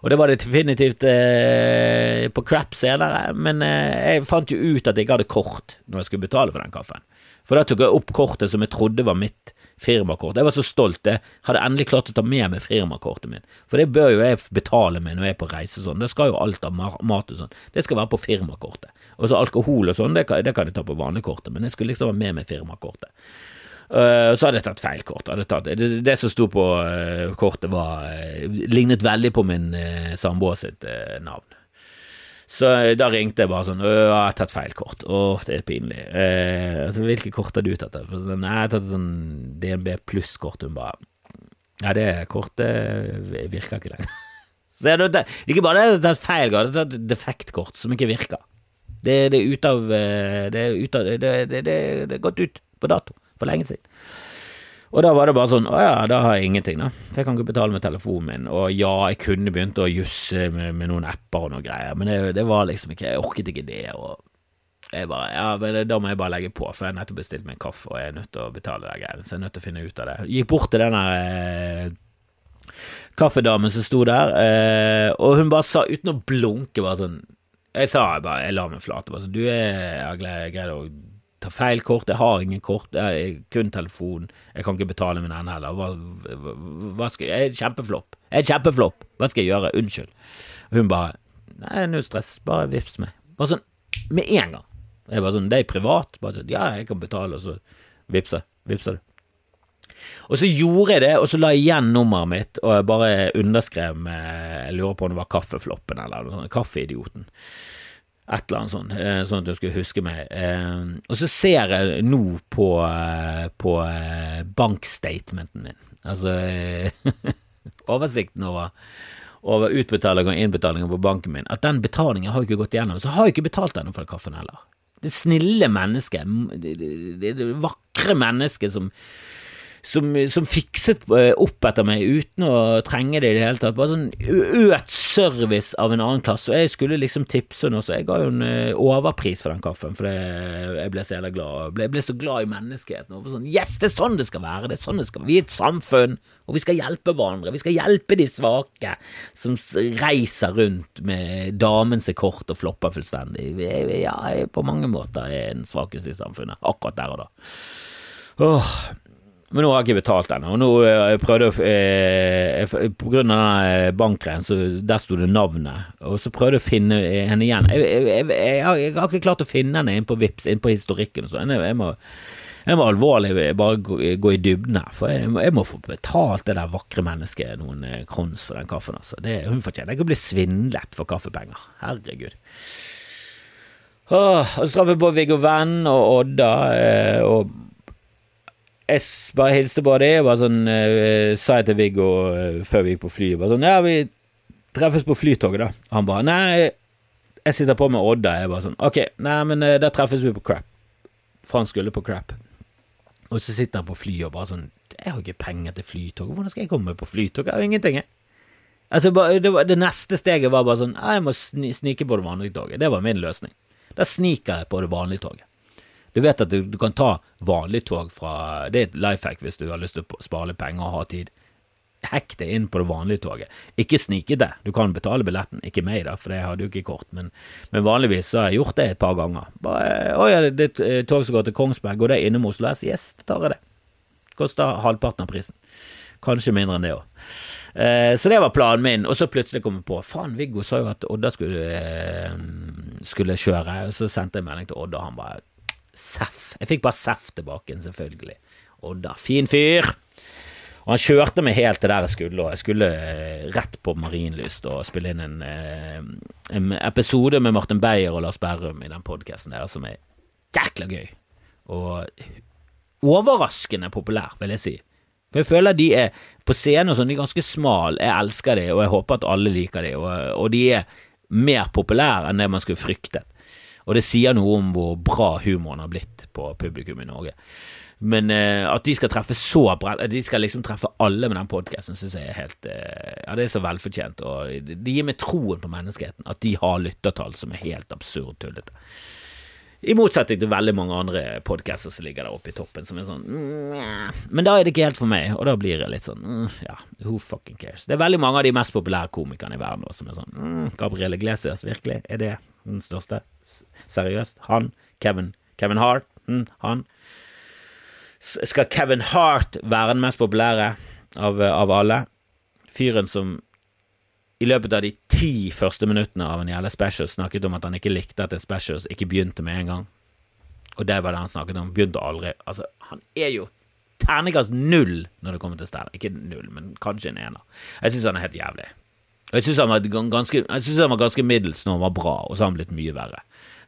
Og det var det definitivt eh, på crap senere, men eh, jeg fant jo ut at jeg ikke hadde kort når jeg skulle betale for den kaffen. For da tok jeg opp kortet som jeg trodde var mitt firmakort. Jeg var så stolt. Jeg hadde endelig klart å ta med meg firmakortet mitt. For det bør jo jeg betale med når jeg er på reise sånn. Det skal jo alt av mat og sånn. Det skal være på firmakortet. Og så alkohol og sånn, det det kan jeg ta på vanligkortet, men jeg skulle liksom ha med meg firmakortet. Uh, så hadde jeg tatt feil kort. Tatt, det, det, som sto på uh, kortet, var, uh, lignet veldig på min uh, samboer sitt navn. Så da ringte jeg bare sånn Jeg har tatt feil kort. Å, det er pinlig. Altså, hvilke kort har du tatt? Sånn, jeg har tatt sånn DNB pluss-kort. Hun bare Ja, det kortet virker ikke lenger. *laughs* Så jeg, det, ikke bare det, jeg er tatt feil, kort, det er et defektkort som ikke virker. Det, det er ute av Det er, ut av, det er gått ut på dato for lenge siden. Og da var det bare sånn Å ja, da har jeg ingenting, da. For jeg kan ikke betale med telefonen min. Og ja, jeg kunne begynt å jusse med, med, noen apper og noe greier, men det, det, var liksom ikke Jeg orket ikke det. Og jeg bare Ja, men da må jeg bare legge på, for jeg har nettopp bestilt meg en kaffe, og jeg er nødt til å betale det greiene. Så jeg er nødt til å finne ut av det. Gikk bort til den eh, kaffedamen som sto der, eh, og hun bare sa, uten å blunke, bare sånn Jeg sa bare Jeg la meg flat. Bare sånn Du er Jeg har greid å ta feil kort, jeg har ingen kort, jeg har kun telefon, jeg kan ikke betale med den heller. Hva, hva, skal jeg er kjempeflopp. Jeg er kjempeflopp. Hva skal jeg gjøre? Unnskyld. Og hun bare Nei, null stress, bare vips meg. Bare sånn med en gang. Jeg bare sånn, Det er privat. Bare sånn, Ja, jeg kan betale, og så vippser vippser du. Og så gjorde jeg det, og så la jeg igjen nummeret mitt, og jeg bare underskrev med Jeg lurer på om det var Kaffefloppen eller noe sånt. Kaffeidioten. Et eller annet sånt, eh, sånn at du skulle huske meg. Eh, og så ser jeg nå på, eh, på bankstatementen min, altså *laughs* oversikten over, over utbetalinger og innbetalinger på banken min, at den betalingen har ikke gått igjennom. Så har jeg ikke betalt ennå for kaffen heller. Det snille mennesket, det, det, det vakre mennesket som som, som, fikset eh, opp etter meg uten å trenge det i det hele tatt. Bare sånn økt service av en annen klasse. Og jeg skulle liksom tipse henne også. Jeg ga jo en eh, overpris for den kaffen, for jeg ble så jævla glad. Jeg ble, så glad i menneskeheten. Og sånn, yes, det er sånn det skal være. Det er sånn det skal være. Vi er et samfunn, og vi skal hjelpe hverandre. Vi skal hjelpe de svake som reiser rundt med damen sin kort og flopper fullstendig. Ja, på mange måter er den svakeste i samfunnet. Akkurat der og da. Åh, men nå har jeg ikke betalt ennå. Og nå eh, jeg prøvde jeg, eh, På grunn av den bankgreien, så der sto det navnet. Og så prøvde jeg å finne henne igjen. Jeg, jeg, jeg, har ikke klart å finne henne inn på Vips, inn på historikken Så sånn. Jeg, må jeg må alvorlig bare gå, gå i dybden her, for jeg, jeg, må få betalt det der vakre mennesket noen eh, krons for den kaffen. altså. Det, hun fortjener ikke å bli svindlet for kaffepenger. Herregud. Åh, og så traff jeg på Viggo Venn og Odda. og jeg bare hilste på dem og bare sånn, uh, sa jeg til Viggo uh, før vi gikk på flyet bare sånn Ja, vi treffes på Flytoget, da. Han bare Nei, jeg sitter på med Odda. Jeg bare sånn Ok, nei, men uh, der treffes vi på Crap. For han skulle på Crap. Og så sitter han på flyet og bare sånn Jeg har ikke penger til Flytoget. Hvordan skal jeg komme på Flytoget? Jeg har ingenting, jeg. Altså, det, var, det, neste steget var bare sånn Jeg må snike på det vanlige toget. Det var min løsning. Da sniker jeg på det vanlige toget. Du vet at du, du kan ta vanlig tog fra Det er et life hack hvis du har lyst til å spare penger og ha tid. Hekk det inn på det vanlige toget. Ikke snike det. Du kan betale billetten. Ikke meg, da, for det hadde jo ikke kort. Men, men, vanligvis så har jeg gjort det et par ganger. Bare, å ja, det er et tog som går til Kongsberg, går det innom Oslo S? Yes, det tar jeg det. Koster halvparten av prisen. Kanskje mindre enn det òg. Eh, så det var planen min, og så plutselig kom jeg på Faen, Viggo sa jo at Odda skulle, eh, skulle kjøre, og så sendte jeg melding til Odda, og han bare Seff. Jeg fikk bare Seff tilbake, selvfølgelig. Odda. Fin fyr. Og han kjørte meg helt til der jeg skulle, og jeg skulle eh, rett på Marienlyst og spille inn en, eh, en episode med Martin Beyer og Lars Berrum i den podkasten der, som er jækla gøy. Og overraskende populær, vil jeg si. For jeg føler de er på scenen og sånn, de er ganske smal. Jeg elsker de, og jeg håper at alle liker de, og, og de er mer populære enn det man skulle fryktet. Og det sier noe om hvor bra humoren har blitt på publikum i Norge. Men uh, at de skal treffe så bredt De skal liksom treffe alle med den podkasten, syns jeg er helt uh, Ja, det er så velfortjent. Og det gir meg troen på menneskeheten. At de har lyttertall som er helt absurd tullete. I motsetning til veldig mange andre podcaster som ligger der oppe i toppen, som er sånn Men da er det ikke helt for meg, og da blir det litt sånn mm, Ja, who fucking cares? Det er veldig mange av de mest populære komikerne i verden som er sånn mm, Glesias, Iglesias, virkelig? Er det den største? Seriøst? Han? Kevin? Kevin Hart? Mm, han? skal Kevin Hart være den mest populære av, av alle. Fyren som i løpet av de ti første minuttene av en jævla special snakket om at han ikke likte at en special ikke begynte med en gang. Og det var det han snakket om. Begynte aldri. Altså, han er jo terningkast null når det kommer til stand. Ikke null, men kanskje en ener. Jeg syns han er helt jævlig. Jeg syns han, han, var ganske middels når han var bra, og så har han blitt mye verre.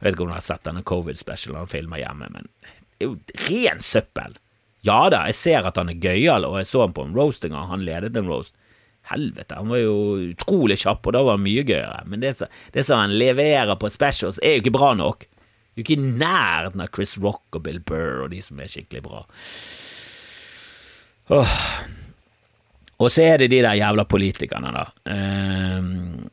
Jeg vet ikke om du har sett denne covid-specialen han filmer hjemme, men det er jo ren søppel. Ja da, jeg ser at han er gøyal, og jeg så han på en roasting, og han ledet en roast. Helvete, han var jo utrolig kjapp, og da var han mye gøyere. Men det, som han leverer på specials, er jo ikke bra nok. Du er ikke i nærheten av Chris Rock og Bill Burr og de som er skikkelig bra. Åh. Og så er det de der jævla politikerne, da. Uh,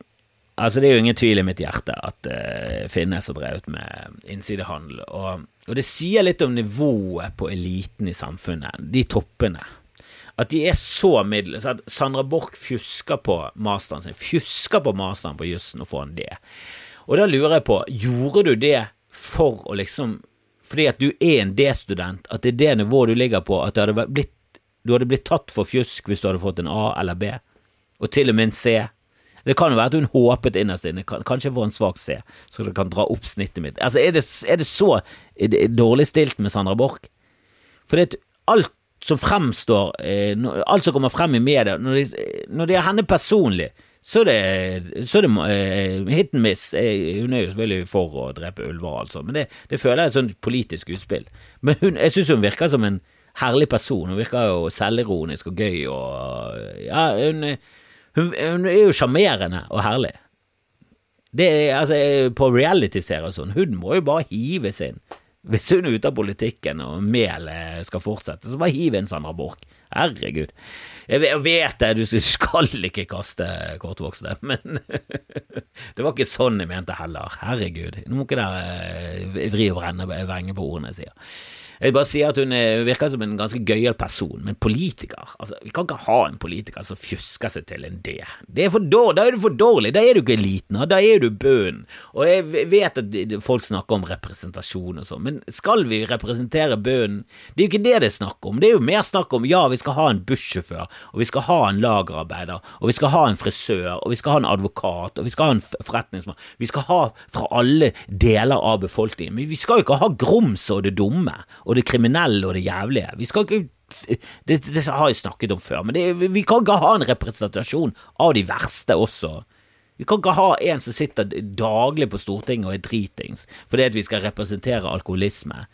altså, det er jo ingen tvil i mitt hjerte at det uh, finnes har drevet med innsidehandel. Og, og det sier litt om nivået på eliten i samfunnet, de toppene at de er så middels at Sandra Borch fjusker på masteren sin, fjusker på masteren på jussen og får en D. Og da lurer jeg på, gjorde du det for å liksom Fordi at du er en D-student, at det er det nivået du ligger på, at hadde blitt, du hadde blitt tatt for fjusk hvis du hadde fått en A eller B, og til og med en C. Det kan jo være at hun håpet innerst inne, kanskje få en svak C, så det kan dra opp snittet mitt. Altså, er det, er det så er det dårlig stilt med Sandra Borch? For det, alt som fremstår eh, Alt som kommer frem i media, når det, når det er henne personlig, så er det, så er det eh, hit and miss. Eh, hun er jo selvfølgelig for å drepe ulver, altså, men det, det føler jeg er et sånt politisk utspill. Men hun, jeg syns hun virker som en herlig person. Hun virker jo selvironisk og gøy og Ja, hun, hun, hun er jo sjarmerende og herlig. Det er, altså, På reality-serier og sånn, hun må jo bare hives inn. Hvis hun er ute av politikken og melet skal fortsette, så bare hiv inn Sandra Borch. Herregud. Jeg vet det, du skal ikke kaste kortvokste, *laughs* men *laughs* det var ikke sånn jeg mente heller. Herregud. Nå må ikke dere vri og vrenge på ordene jeg sier. Jeg vil bare si at hun virker som en ganske gøyal person, men politiker altså, Vi kan ikke ha en politiker som fjusker seg til en D. Det er for dårlig, da er du for dårlig, da er du ikke eliten, da er du bunnen. Og jeg vet at folk snakker om representasjon og sånn, men skal vi representere bunnen? Det er jo ikke det det er snakk om. Det er jo mer snakk om ja, vi skal ha en bussjåfør, og vi skal ha en lagerarbeider, og vi skal ha en frisør, og vi skal ha en advokat, og vi skal ha en forretningsmann. Vi skal ha fra alle deler av befolkningen, men vi skal jo ikke ha grums og det dumme og det kriminelle og det jævlige. Vi skal ikke det, det har jeg snakket om før, men det, vi kan ikke ha en representasjon av de verste også. Vi kan ikke ha en som sitter daglig på Stortinget og er dritings fordi at vi skal representere alkoholisme.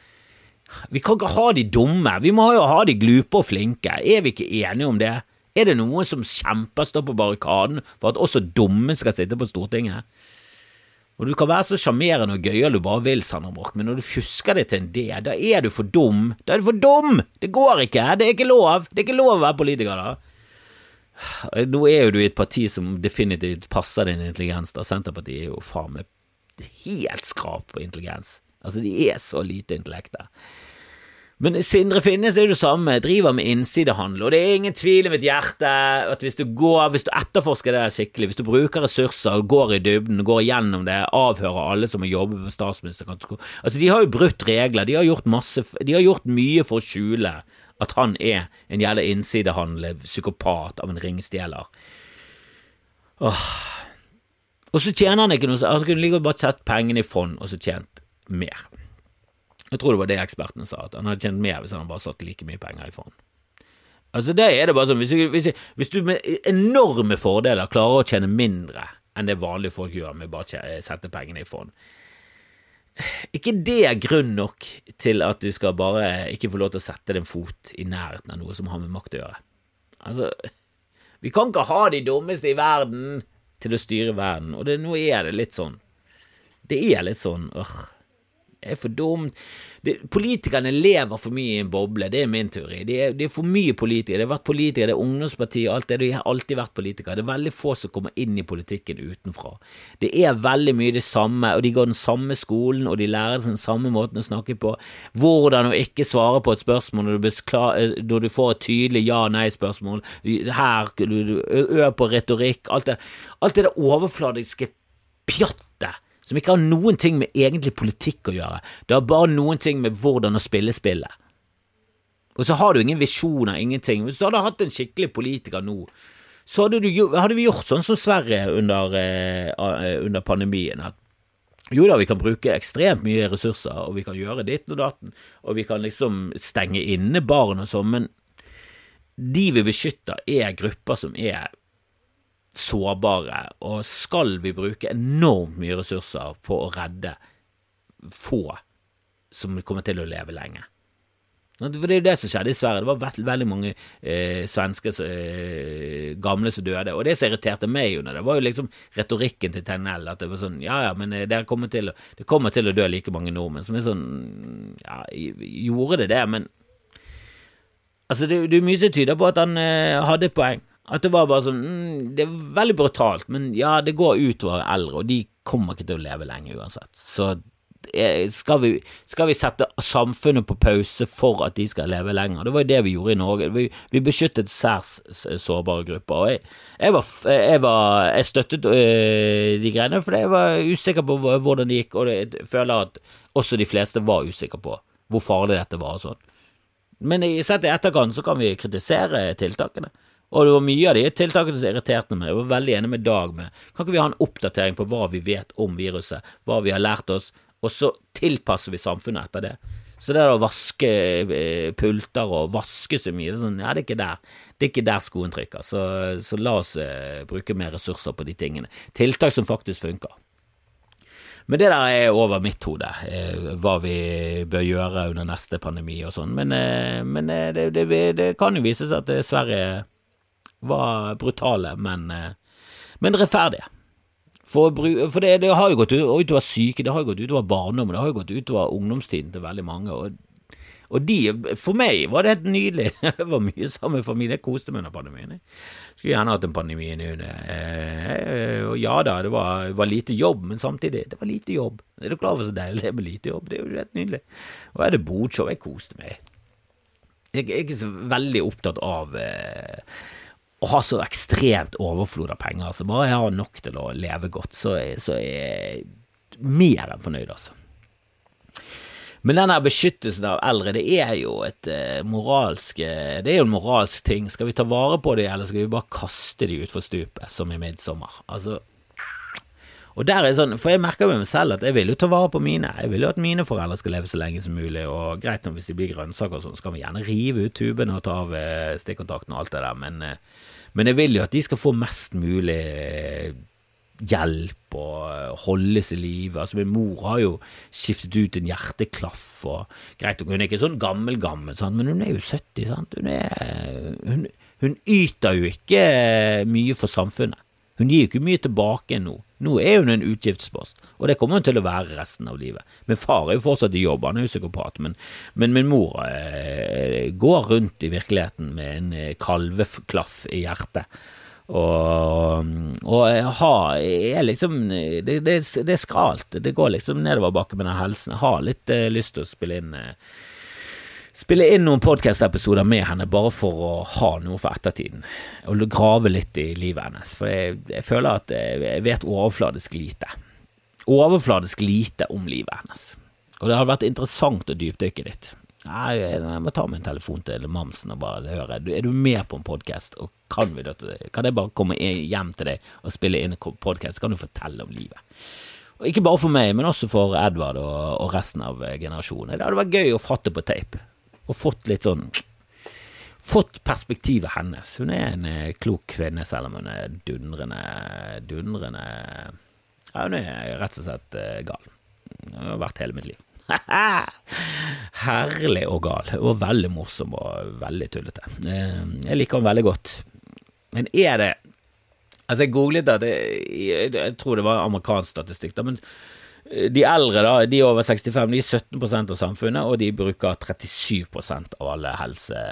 Vi kan ikke ha de dumme, vi må jo ha de glupe og flinke. Er vi ikke enige om det? Er det noen som kjemper, står på barrikaden for at også dumme skal sitte på Stortinget? Og Du kan være så sjarmerende og gøyal du bare vil, Sander Mork, men når du fusker det til en D, da er du for dum. Da er du for dum! Det går ikke! Det er ikke lov! Det er ikke lov å være politiker, da. *sighs* Nå er jo du i et parti som definitivt passer din intelligens, da. Senterpartiet er jo faen meg helt skrap på intelligens. Altså, de er så lite intellekte. Men Sindre Finnes er jo det samme, driver med innsidehandel, og det er ingen tvil i mitt hjerte at hvis du går, hvis du etterforsker det skikkelig, hvis du bruker ressurser går i dybden, går gjennom det, avhører alle som har jobbet med statsministerkontoret Altså, de har jo brutt regler, de har gjort masse, de har gjort mye for å skjule at han er en jævla innsidehandler, psykopat av en ringstjeler. Åh. Og så tjener han ikke noe, han kunne like godt bare sett pengene i fond og så tjent mer. Jeg tror det var det ekspertene sa, at han hadde tjent mer hvis han bare satt like mye penger i fond. Altså, det er det bare sånn, hvis, hvis, hvis, du med enorme fordeler klarer å tjene mindre enn det vanlige folk gjør med bare å sette pengene i fond, ikke det er grunn nok til at du skal bare ikke få lov til å sette din fot i nærheten av noe som har med makt å gjøre. Altså, vi kan ikke ha de dummeste i verden til å styre verden, og det, nå er det litt sånn. Det er litt sånn øh, er for dumt. Det, politikerne lever for mye i en boble, det er min teori. Det er, de er, for mye politikere. Det har vært politikere, det er ungdomspartiet, alt det. De har alltid vært politikere. Det er veldig få som kommer inn i politikken utenfra. Det er veldig mye det samme, og de går den samme skolen, og de lærer den samme måten å snakke på. Hvordan å ikke svare på et spørsmål når du, klar, eh, når du får et tydelig ja-nei-spørsmål. Her, øv på retorikk. Alt det, alt det overfladiske pjattet som ikke har noen ting med egentlig politikk å gjøre. Det har bare noen ting med hvordan å spille spillet. Og så har du ingen visjoner, ingenting. Hvis du hadde hatt en skikkelig politiker nå, så hadde, du, hadde vi gjort sånn som Sverige under, eh, under pandemien. at jo da, vi kan bruke ekstremt mye ressurser, og vi kan gjøre ditt og datten, og vi kan liksom stenge inne barn og sånn, men de vi beskytter, er grupper som er sårbare, og skal vi bruke enormt mye ressurser på å redde få som kommer til å leve lenge? For Det er jo det som skjedde i Sverige. Det var veldig, veldig mange eh, svenske eh, gamle som døde. Og det som irriterte meg under det, var jo liksom retorikken til Tegnell. At det var sånn Ja ja, men dere det kommer til, det kommer til å dø like mange nordmenn. Som er sånn Ja, gjorde det det? Men altså, det, det er mye som tyder på at han eh, hadde et poeng. At det var bare sånn mm, Det er veldig brutalt, men ja, det går utover eldre, og de kommer ikke til å leve lenge uansett. Så skal vi, skal vi, sette samfunnet på pause for at de skal leve lenger? Det var jo det vi gjorde i Norge. Vi, vi beskyttet særs sårbare grupper. og Jeg, jeg, var, jeg, var, jeg støttet øh, de greiene for jeg var usikker på hvordan det gikk, og jeg føler at også de fleste var usikre på hvor farlig dette var og sånn. Men sett i etterkant så kan vi kritisere tiltakene. Og det var mye av de tiltakene som irriterte meg. Jeg var veldig enig med Dag med Kan ikke vi ha en oppdatering på hva vi vet om viruset, hva vi har lært oss, og så tilpasser vi samfunnet etter det. Så det å vaske eh, pulter og vaske så mye, det er sånn, ja, det er ikke der, det er ikke der skoen trykker. Så, så la oss eh, bruke mer ressurser på de tingene. Tiltak som faktisk funker. Men det der er over mitt hode, eh, hva vi bør gjøre under neste pandemi og sånn. Men, eh, men eh, det, det, det, kan jo vise seg at Sverige var brutale, men, men rettferdige. For, for det, det, har jo gått utover syke, det har jo gått utover barndommen, det har jo gått utover ungdomstiden til veldig mange. Og, og de, for meg var det helt nydelig. *laughs* Det var mye sammen med familien. Jeg koste meg under pandemien. Jeg skulle gjerne hatt en pandemi nå. Eh, og ja da, det var, var, lite jobb, men samtidig, det var lite jobb. Er du klar over så deilig det er med lite jobb? Det er jo helt nydelig. Og er det bodshow, jeg koste meg. Jeg, jeg er ikke så veldig opptatt av eh, å ha så ekstremt overflod av penger. Altså bare jeg har nok til å leve godt, så, så er jeg mer enn fornøyd, altså. Men denne beskyttelsen av eldre, det er jo et eh, moralsk Det er jo en moralsk ting. Skal vi ta vare på dem, eller skal vi bare kaste dem utfor stupet, som i midtsommer? Altså, og der er sånn, For jeg merker med meg selv at jeg vil jo ta vare på mine. Jeg vil jo at mine foreldre skal leve så lenge som mulig. Og greit nok hvis de blir grønnsaker og sånn, så kan vi gjerne rive ut tubene og ta av eh, stikkontakten og alt det der, men, eh, men jeg vil jo at de skal få mest mulig eh, hjelp og holdes i live. Altså, min mor har jo skiftet ut en hjerteklaff og Greit nok, hun er ikke sånn gammel-gammel, men hun er jo 70, sant. Hun, er, hun, hun yter jo ikke mye for samfunnet. Hun gir jo ikke mye tilbake nå. Nå er hun en utgiftspost, og det kommer hun til å være resten av livet. Min far er jo fortsatt i jobb, han er jo psykopat, men, men min mor eh, går rundt i virkeligheten med en eh, kalveklaff i hjertet. Og, og ha, er liksom det, det, det, er skralt. Det går liksom nedoverbakke med den helsen. Jeg har litt eh, lyst til å spille inn eh, spille inn noen podkast-episoder med henne bare for å ha noe for ettertiden. Og grave litt i livet hennes. For jeg, jeg føler at jeg vet overfladisk lite. Overfladisk lite om livet hennes. Og det hadde vært interessant å dypdykke litt. Nei, jeg, må ta min telefon til Mamsen og bare høre. Er du med på en podkast, og kan, vi, kan jeg bare komme hjem til deg og spille inn en podkast? Kan du fortelle om livet? Og ikke bare for meg, men også for Edvard og, og resten av generasjonen. Det hadde vært gøy å fatte på tape og fått litt sånn Fått perspektivet hennes. Hun er en eh, klok kvinne, selv om hun er dundrende Dundrende Ja, hun er rett og slett eh, gal. Hun har vært hele mitt liv. *laughs* Herlig og gal. Og veldig morsom og veldig tullete. Eh, jeg liker henne veldig godt. Men er det Altså, jeg googlet det, jeg tror det var amerikansk statistikk, da, men de eldre, da, de over 65, de er 17% av samfunnet, og de bruker 37 av alle helse,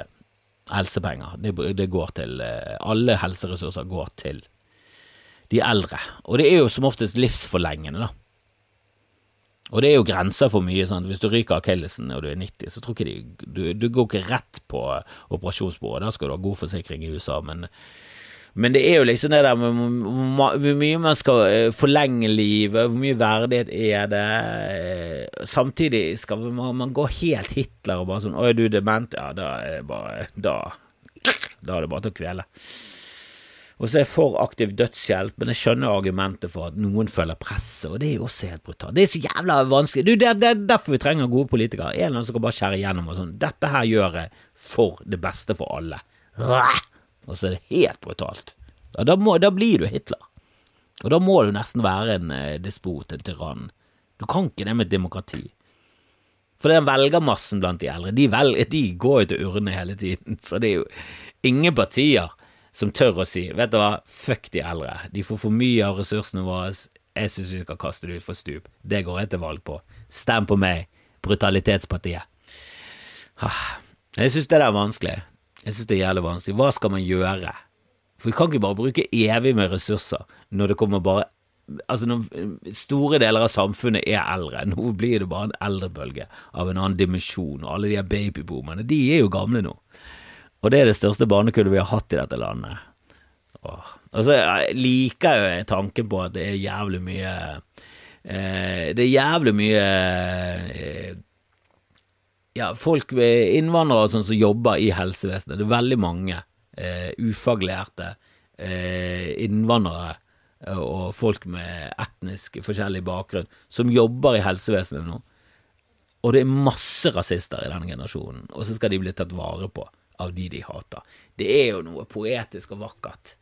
helsepenger. Det, det, går til eh, Alle helseressurser går til de eldre. Og det er jo som oftest livsforlengende, da. Og det er jo grenser for mye. Sant? Hvis du ryker akillesen og du er 90, så tror ikke de du, du går ikke rett på operasjonsbordet. Da skal du ha god forsikring i USA, men Men det er jo liksom det der med hvor mye man skal eh, forlenge livet, hvor mye verdighet er det. Eh, samtidig skal man, gå helt Hitler og bare sånn Å, er du dement? Ja, da er det bare Da, da er det bare til å kvele. Og så er jeg for aktiv dødshjelp, men jeg skjønner argumentet for at noen føler presset, og det er jo også helt brutalt. Det er så jævla vanskelig. Du, det, det, er derfor vi trenger gode politikere. En eller annen som kan bare skjære igjennom og sånn. Dette her gjør jeg for det beste for alle. Og så er det helt brutalt. Da, må, da blir du Hitler. Og da må du nesten være en eh, despot, en tyrann. Du kan ikke det med demokrati. For den velgermassen blant de eldre, de, velger, de går jo til urne hele tiden, så det er jo ingen partier som tør å si vet du hva, fuck de eldre, de får for mye av ressursene våre, jeg syns vi skal kaste det ut for stup. Det går jeg til valg på. Stem på meg, brutalitetspartiet. Ah, jeg syns det der er vanskelig. Jeg syns det er jævlig vanskelig. Hva skal man gjøre? For vi kan ikke bare bruke evig med ressurser når det kommer bare Altså når store deler av samfunnet er eldre, nå blir det bare en eldrebølge av en annen dimensjon, og alle de her babyboomerne, de er jo gamle nå. Og det er det største barnekullet vi har hatt i dette landet. Åh. Altså, jeg liker jo tanken på at det er jævlig mye eh, Det er jævlig mye eh, ja, folk, innvandrere sånn som jobber i helsevesenet. Det er veldig mange eh, ufaglærte eh, innvandrere eh, og folk med etnisk forskjellig bakgrunn som jobber i helsevesenet nå. Og det er masse rasister i denne generasjonen, og så skal de bli tatt vare på av de de hater. Det er jo noe poetisk og vakkert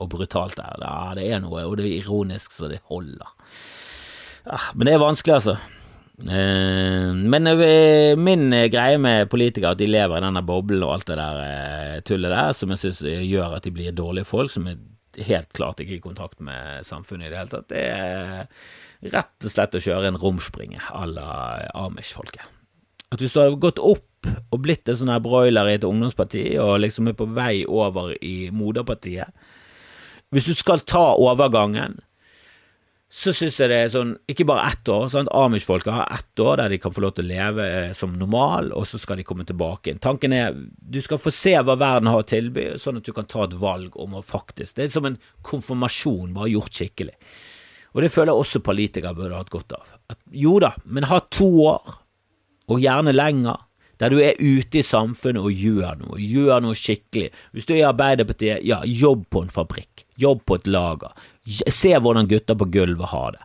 og brutalt der. Ja, det er noe, og det er ironisk så det holder. Ja, men det er vanskelig, altså. Eh, men eh, min greie med politikere, at de lever i denne boblen og alt det der eh, tullet der, som jeg syns gjør at de blir dårlige folk, som er helt klart ikke i kontakt med samfunnet i det hele tatt, det er rett og slett å kjøre en romspringe à la Amish-folket. At hvis du hadde gått opp og blitt en sånn her broiler i et ungdomsparti, og liksom er på vei over i moderpartiet Hvis du skal ta overgangen, så syns jeg det er sånn Ikke bare ett år. sant? Amish-folka har ett år der de kan få lov til å leve eh, som normal, og så skal de komme tilbake inn. Tanken er du skal få se hva verden har å tilby, sånn at du kan ta et valg om å faktisk Det er som en konfirmasjon, bare gjort skikkelig. Og det føler jeg også politikere burde hatt godt av. At, jo da, men ha to år, og gjerne lenger, der du er ute i samfunnet og gjør noe, gjør noe skikkelig. Hvis du er i Arbeiderpartiet, ja, jobb på en fabrikk, jobb på et lager, se hvordan gutter på gulvet har det.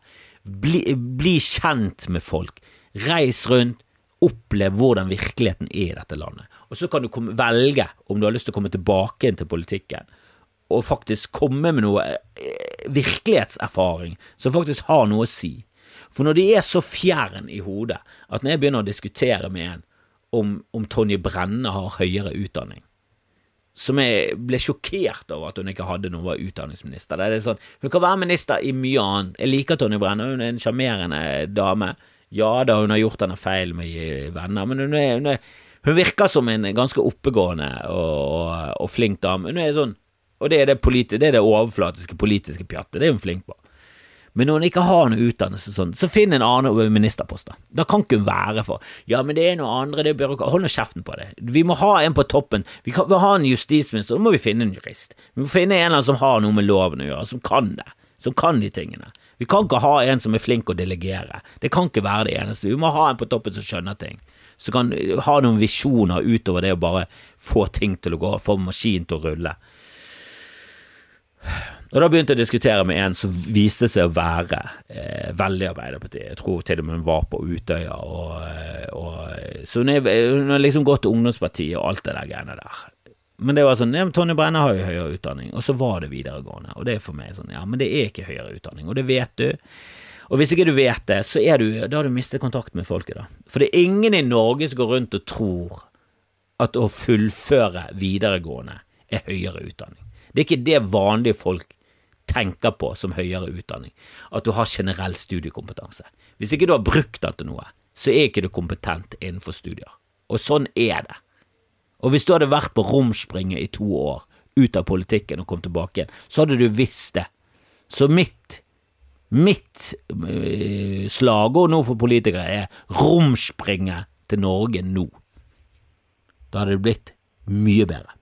Bli, bli kjent med folk, reis rundt, opplev hvordan virkeligheten er i dette landet. Og så kan du komme, velge om du har lyst til å komme tilbake inn til politikken, og faktisk komme med noe eh, virkelighetserfaring som faktisk har noe å si. For når de er så fjern i hodet at når jeg begynner å diskutere med en om, om Tonje Brenne har høyere utdanning. Som jeg ble sjokkert over at hun ikke hadde når hun var utdanningsminister. Er sånn, hun kan være minister i mye annet. Jeg liker Tonje Brenne, hun er en sjarmerende dame. Ja da, hun har gjort henne feil med venner, men hun, er, hun, er, hun, virker som en ganske oppegående og, og, og flink dame. Hun er sånn, og det er det, politi, det, er det overflatiske politiske pjattet, det er hun flink på. Men når hun ikke har noe utdannelse, sånn, så finn en annen ministerpost. Da Da kan ikke hun være for Ja, men det er noe andre, det er byråkrat Hold nå kjeften på det. Vi må ha en på toppen. Vi kan vi ha en justisminister, da må vi finne en jurist. Vi må finne en eller annen som har noe med loven å gjøre, som kan det. Som kan de tingene. Vi kan ikke ha en som er flink å delegere. Det kan ikke være det eneste. Vi må ha en på toppen som skjønner ting. Som kan ha noen visjoner utover det å bare få ting til å gå, få maskinen til å rulle. Og da begynte jeg å diskutere med en som viste seg å være eh, veldig Arbeiderpartiet. Jeg tror til og med hun var på Utøya. Og, eh, og, så hun, har liksom gått til ungdomspartiet og alt det der greiene der. Men det var sånn, ja, Tonje Brenna har jo høyere utdanning, og så var det videregående. Og det er for meg sånn, ja, men det er ikke høyere utdanning, og det vet du. Og hvis ikke du vet det, så er du, da har du mistet kontakt med folket, da. For det er ingen i Norge som går rundt og tror at å fullføre videregående er høyere utdanning. Det er ikke det vanlige folk tenker på som høyere utdanning, at du har generell studiekompetanse. Hvis ikke du har brukt det til noe, så er ikke du kompetent innenfor studier. Og sånn er det. Og hvis du hadde vært på romspringet i to år, ut av politikken og kom tilbake igjen, så hadde du visst det. Så mitt, mitt øh, slagord nå for politikere er romspringet til Norge nå. Da hadde det blitt mye bedre.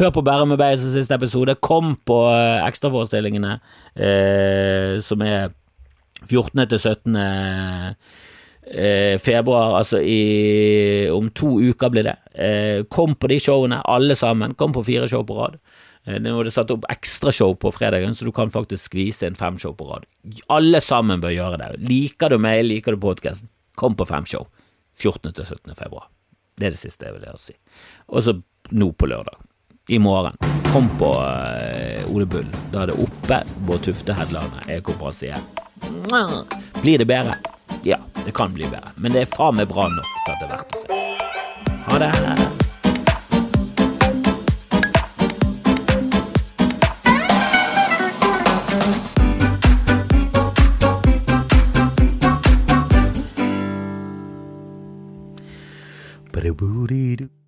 Hør på Bærum og Beis siste episode. Kom på uh, ekstraforestillingene, uh, som er 14. til 17. Uh, februar, altså i, om to uker blir det. Uh, kom på de showene, alle sammen. Kom på fire show på rad. Uh, nå er det satt opp ekstrashow på fredagen, så du kan faktisk skvise inn fem show på rad. Alle sammen bør gjøre det. Liker du meg, liker du podkasten, kom på fem show. 14. til 17. februar. Det er det siste jeg vil ha å si. Og så nå på lørdag. I morgen. Kom på uh, Ole Bull. Da er det oppe på Tufte-headlandet Jeg konferansier. Blir det bedre? Ja, det kan bli bedre. Men det er faen meg bra nok til at det er verdt å se. Ha det. Ba-da-boo-dee-doo.